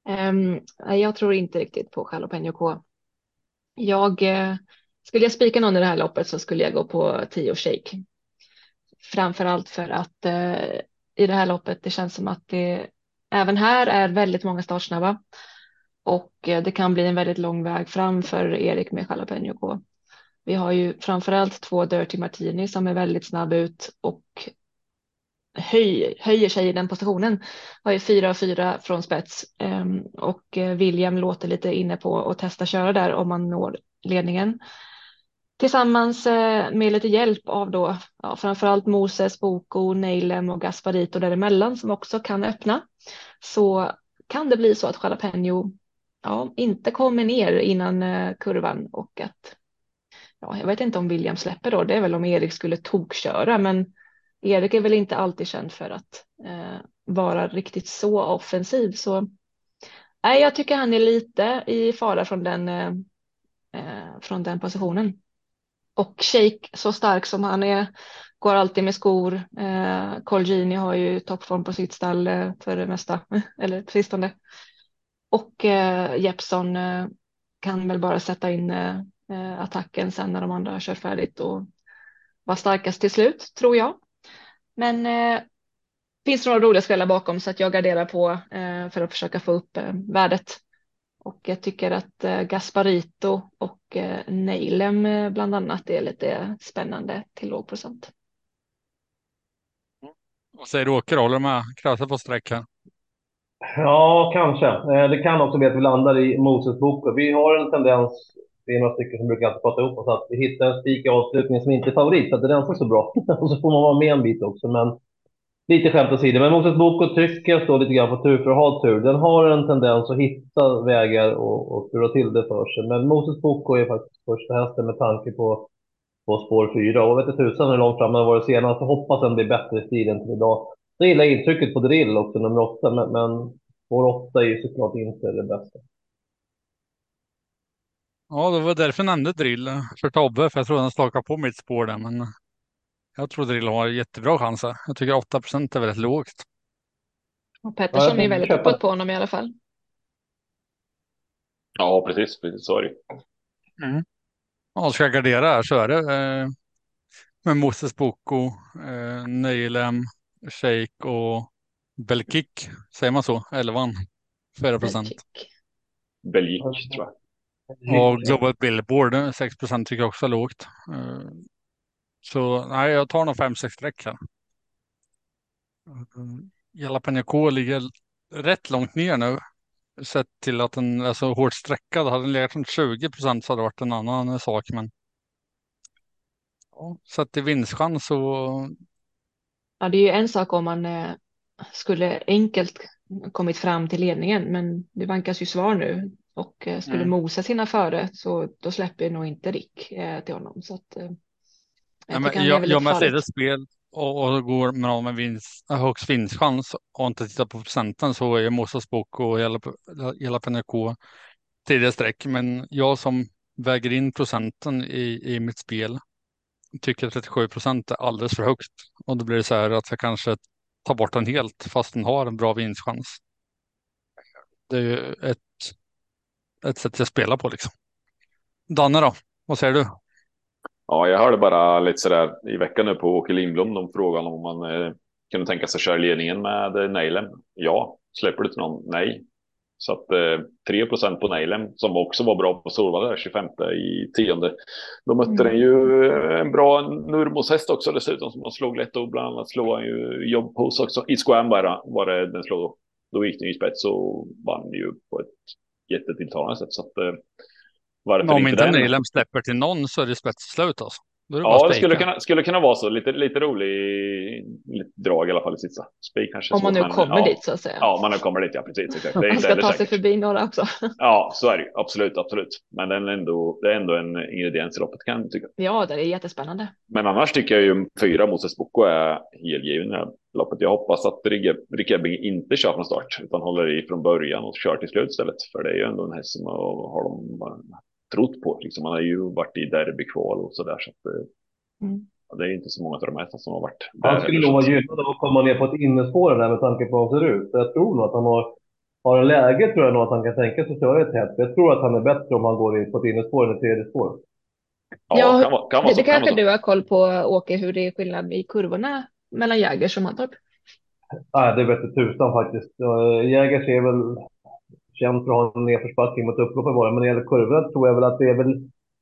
Ehm, jag tror inte riktigt på Jalapeno K. Jag, eh, skulle jag spika någon i det här loppet så skulle jag gå på 10 shake. Framförallt för att eh, i det här loppet det känns som att det även här är väldigt många startsnabba och eh, det kan bli en väldigt lång väg fram för Erik med Jalapeno K. Vi har ju framförallt två Dirty Martini som är väldigt snabb ut och höj, höjer sig i den positionen. Har ju fyra och fyra från spets ehm, och eh, William låter lite inne på att testa köra där om man når ledningen. Tillsammans eh, med lite hjälp av då ja, framförallt Moses, Boko, Neilem och Gasparito däremellan som också kan öppna så kan det bli så att Jalapeno ja, inte kommer ner innan eh, kurvan och att ja, jag vet inte om William släpper då. Det är väl om Erik skulle tokköra, men Erik är väl inte alltid känd för att eh, vara riktigt så offensiv. Så nej, jag tycker han är lite i fara från den, eh, eh från den positionen. Och Shake, så stark som han är, går alltid med skor. Eh, Colgini har ju toppform på sitt stall eh, för det mesta, [laughs] eller sistone. Och eh, Jeppson eh, kan väl bara sätta in eh, eh, attacken sen när de andra har kört färdigt och vara starkast till slut, tror jag. Men eh, finns det några roliga skrällar bakom så att jag garderar på eh, för att försöka få upp eh, värdet. Och jag tycker att eh, Gasparito och eh, Neilem eh, bland annat är lite spännande till låg procent. Vad säger du Åker? Håller du med? Krasar på streck här. Ja, kanske. Det kan också bli att vi landar i Moses bok. Vi har en tendens, det är några stycken som brukar prata ihop oss, att vi hittar en spik i avslutningen som inte är favorit, så att det rensar så bra. [laughs] och så får man vara med en bit också. Men lite skämt åsido. Men Moses Boko trycker står lite grann på tur för att ha tur. Den har en tendens att hitta vägar och, och tura till det för sig. Men Moses Boko är faktiskt första hästen med tanke på, på spår fyra. Och vet inte tusan hur långt fram den varit senast. Jag hoppas den blir bättre i stilen till idag. Jag gillar intrycket på drill också, nummer åtta, men, men spår åtta är ju såklart inte det bästa. Ja, det var därför jag nämnde drill för Tobbe, för jag trodde han stakade på mitt spår där, men jag tror drill har jättebra chanser. Jag tycker 8 procent är väldigt lågt. Och Pettersson ja, är väldigt uppåt på honom i alla fall. Ja, precis, precis så är det. Mm. Ja, ska jag gardera här så är det eh, med Moses Boko, eh, Neilem, Shake och Belkik. Säger man så? Elvan. 4 procent. Belgic tror jag. Och Global Billboard 6 procent tycker jag också är lågt. Eh, så nej, jag tar nog 5-6 streck här. Jalapeno K ligger rätt långt ner nu. Sett till att den är så hårt sträckad. Hade den legat runt 20 procent så hade det varit en annan sak. Men ja, sett i vinstchans så Ja, det är ju en sak om man eh, skulle enkelt kommit fram till ledningen, men det vankas ju svar nu och eh, skulle mm. Mosa sina före så då släpper nog inte Rick eh, till honom. Så att, jag, ja, men jag, jag med spel och, och går med någon med vinst, högst vinstchans och inte tittar på procenten så är Mosas bok och hela, hela PNK tidigare streck. Men jag som väger in procenten i, i mitt spel tycker 37 procent är alldeles för högt. Och då blir det så här att jag kanske tar bort den helt fast den har en bra vinstchans. Det är ju ett, ett sätt att spela på liksom. Danne då, vad säger du? Ja, jag hörde bara lite sådär i veckan nu på Åke Lindblom, de frågan om man eh, kunde tänka sig köra ledningen med eh, Nailen. Ja, släpper du till någon? Nej. Så att eh, 3% på Neilem som också var bra på Solvalla 25 i tionde. Då mötte mm. den ju eh, en bra Nurmos häst också dessutom som man slog lätt och bland annat slog han ju jobb hos också. I Squam bara var det den slog. Då gick den i spets och vann ju på ett jättetilltalande sätt. Så att, eh, varför Om inte Neilem släpper till någon så är det spetsslut alltså. Det ja, det skulle kunna, skulle kunna vara så. Lite, lite rolig lite drag i alla fall i sitsa. Spik kanske Om man nu men, kommer ja, dit så att säga. Ja, man nu kommer dit, ja precis. Exakt. [laughs] man ska ta sig förbi några också. [laughs] ja, så är det ju. Absolut, absolut. Men den är ändå, det är ändå en ingrediens i loppet kan jag tycka. Ja, det är jättespännande. Men annars tycker jag ju fyra Moses Boko är helgiven i loppet. Jag hoppas att Rick Ebbing inte kör från start utan håller i från början och kör till slut istället. För det är ju ändå en häst som har de trott på. Liksom. Man har ju varit i derbykval och så där. Så att, eh, mm. Det är inte så många av de här som har varit där. Han skulle nog vara gynnad av att komma ner på ett innespår där med tanke på hur han ser ut. Så jag tror nog att han har, har en läge tror jag nog att han kan tänka sig att köra ett tätt. Jag tror att han är bättre om han går in på ett innespår än ett tredje spår. Ja, ja kan vara, kan vara det, det kanske du har koll på Åke, hur det är skillnad i kurvorna mellan Jägers och Mantorp? Nej, det vet tusan faktiskt. Jägers är väl känd för att ha en nedförsbacke mot upploppen bara. Men när det gäller kurvorna tror jag väl att det är väl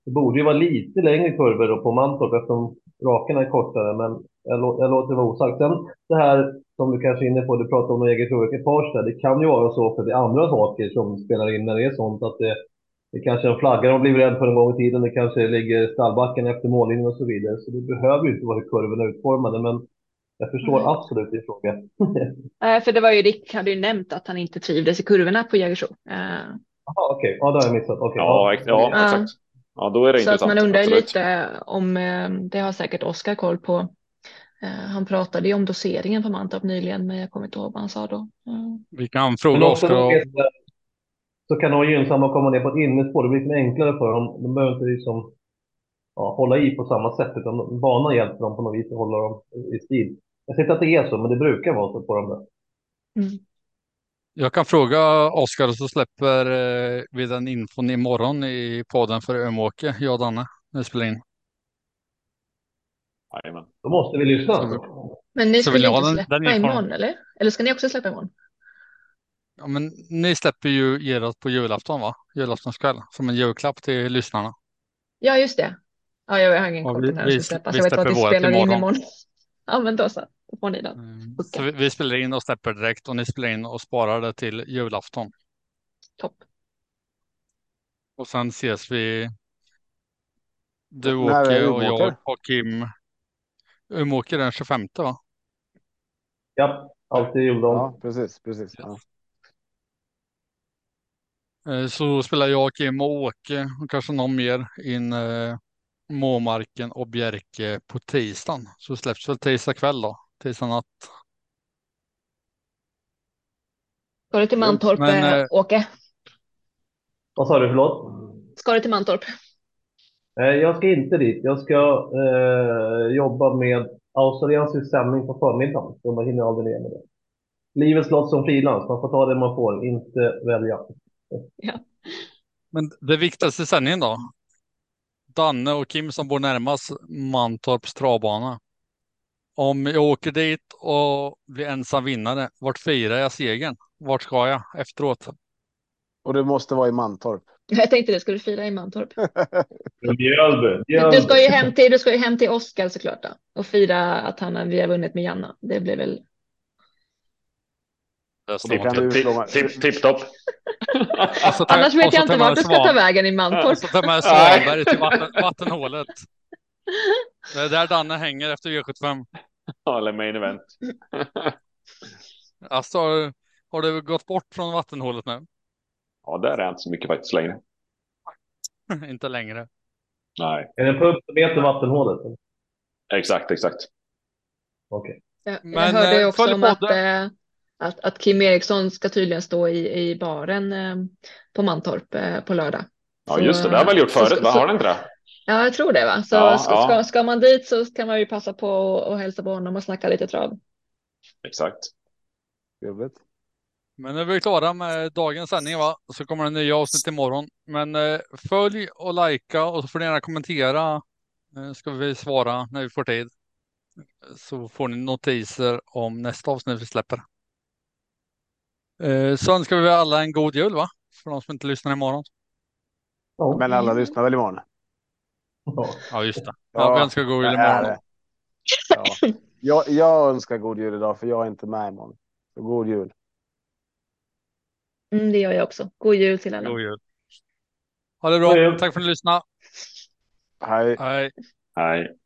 Det borde ju vara lite längre kurvor då på Mantorp eftersom raken är kortare, men jag, lå, jag låter det vara osagt. Sen det här som du kanske är inne på, du pratar om eget ekipage där. Det kan ju vara så för det är andra saker som spelar in när det är sånt att det, det kanske är en flagga de blivit rädd för en gång i tiden. Det kanske ligger stallbacken efter mållinjen och så vidare. Så det behöver ju inte vara hur kurvorna är utformade, men jag förstår Nej. absolut din fråga. Nej, [laughs] för det var ju Rick hade ju nämnt att han inte trivdes i kurvorna på Jägersro. Jaha, okej. Ja, det har jag missat. Okej. Ja, ja, Ja. exakt. Ja, då är det Så att man undrar absolut. lite om, eh, det har säkert Oskar koll på. Han pratade ju om doseringen på Mantorp nyligen, men jag kommer inte ihåg vad han sa då. Mm. Vi kan fråga Oskar. så kan det vara gynnsamma att komma ner på ett innespår. Det blir lite enklare för dem. De behöver inte liksom, ja, hålla i på samma sätt, utan banan hjälper dem på något vis att hålla dem i stil. Jag säger att det är så, men det brukar vara så på dem där. Mm. Jag kan fråga Oskar så släpper eh, vi den infon imorgon i podden för Ömåke, jag och Danne, när vi spelar in. Jajamän. Då måste vi lyssna. Så-. Men ni jag inte den- släppa den infon. imorgon, eller? Eller ska ni också släppa imorgon? Ja, men ni släpper ju ert på julafton, va? Julaftonskväll, som en julklapp till lyssnarna. Ja, just det. Ja, jag har ingen koll på när vi det ska släppas. vi Jag vet bara att vi vårat spelar in imorgon. imorgon. [laughs] Ja, men då så. Då får ni den. Mm. Så vi, vi spelar in och släpper direkt och ni spelar in och sparar det till julafton. Topp. Och sen ses vi. Du Åke och jag och Kim. Umeåker den 25 va? Ja, alltid juldagen. Ja, precis, precis. Ja. Eh, Så spelar jag, Kim och Åke och kanske någon mer in eh, Måmarken och Bjerke på tisdagen. Så släpps väl tisdag kväll då. Tisdag natt. Ska du till Mantorp, Men, eh, eh, Åke? Vad sa du, förlåt? Ska du till Mantorp? Eh, Jag ska inte dit. Jag ska eh, jobba med australiensisk sändning på förmiddagen. Så man hinner aldrig ner med det. Livet slåss som frilans. Man får ta det man får, inte välja. Men det viktigaste sändningen då? Danne och Kim som bor närmast Mantorps travbana. Om jag åker dit och blir ensam vinnare, vart firar jag segern? Vart ska jag efteråt? Och det måste vara i Mantorp. [laughs] Jag tänkte det, ska du fira i Mantorp? Mjölby. Du ska ju hem till, du ska ju hem till Oskar såklart då, och fira att han, vi har vunnit med Janna. Det blir väl Och tipp-topp. Och Annars och vet jag inte vart du ska ta vägen i Och Mantorp. så tar man Nej. [laughs] Svanberg till vatten, vattenhålet. Det är där Danne hänger efter V75. Eller main event. [laughs] Alltså, har- du gått bort från vattenhålet nu? Ja, där är jag inte så mycket faktiskt längre. [laughs] inte längre. Nej, Är det en pub som heter Vattenhålet? exakt, exakt. Okej. Jag, Men, jag hörde ju eh, också om att, eh, att, att Kim Eriksson ska tydligen stå i, i baren eh, på Mantorp eh, på lördag. Ja, Så, just det. Det har jag väl gjort så- förut, va? så- Har det inte det? Ja, jag tror det va. Så Ja, ska, ja. Ska, ska man dit så kan man ju passa på och, och hälsa på honom och snacka lite trav. Exakt. Trevligt. Men nu är vi klara med dagens sändning va? Så kommer det nya avsnitt imorgon. Men eh, följ och likea och så får ni gärna kommentera. Eh, ska vi svara när vi får tid. Så får ni notiser om nästa avsnitt vi släpper. Eh, så önskar vi alla en god jul va? För de som inte lyssnar imorgon. Men alla lyssnar väl imorgon? Ja. Just det. Ja, vi önskar god jul imorgon. Ja. Jag, jag önskar god jul idag för jag är inte med imorgon. Så god jul. Mm, det gör jag också. God jul till alla. God jul. Ha det bra. Tack för att ni lyssnade. Hej. Hej. Nej.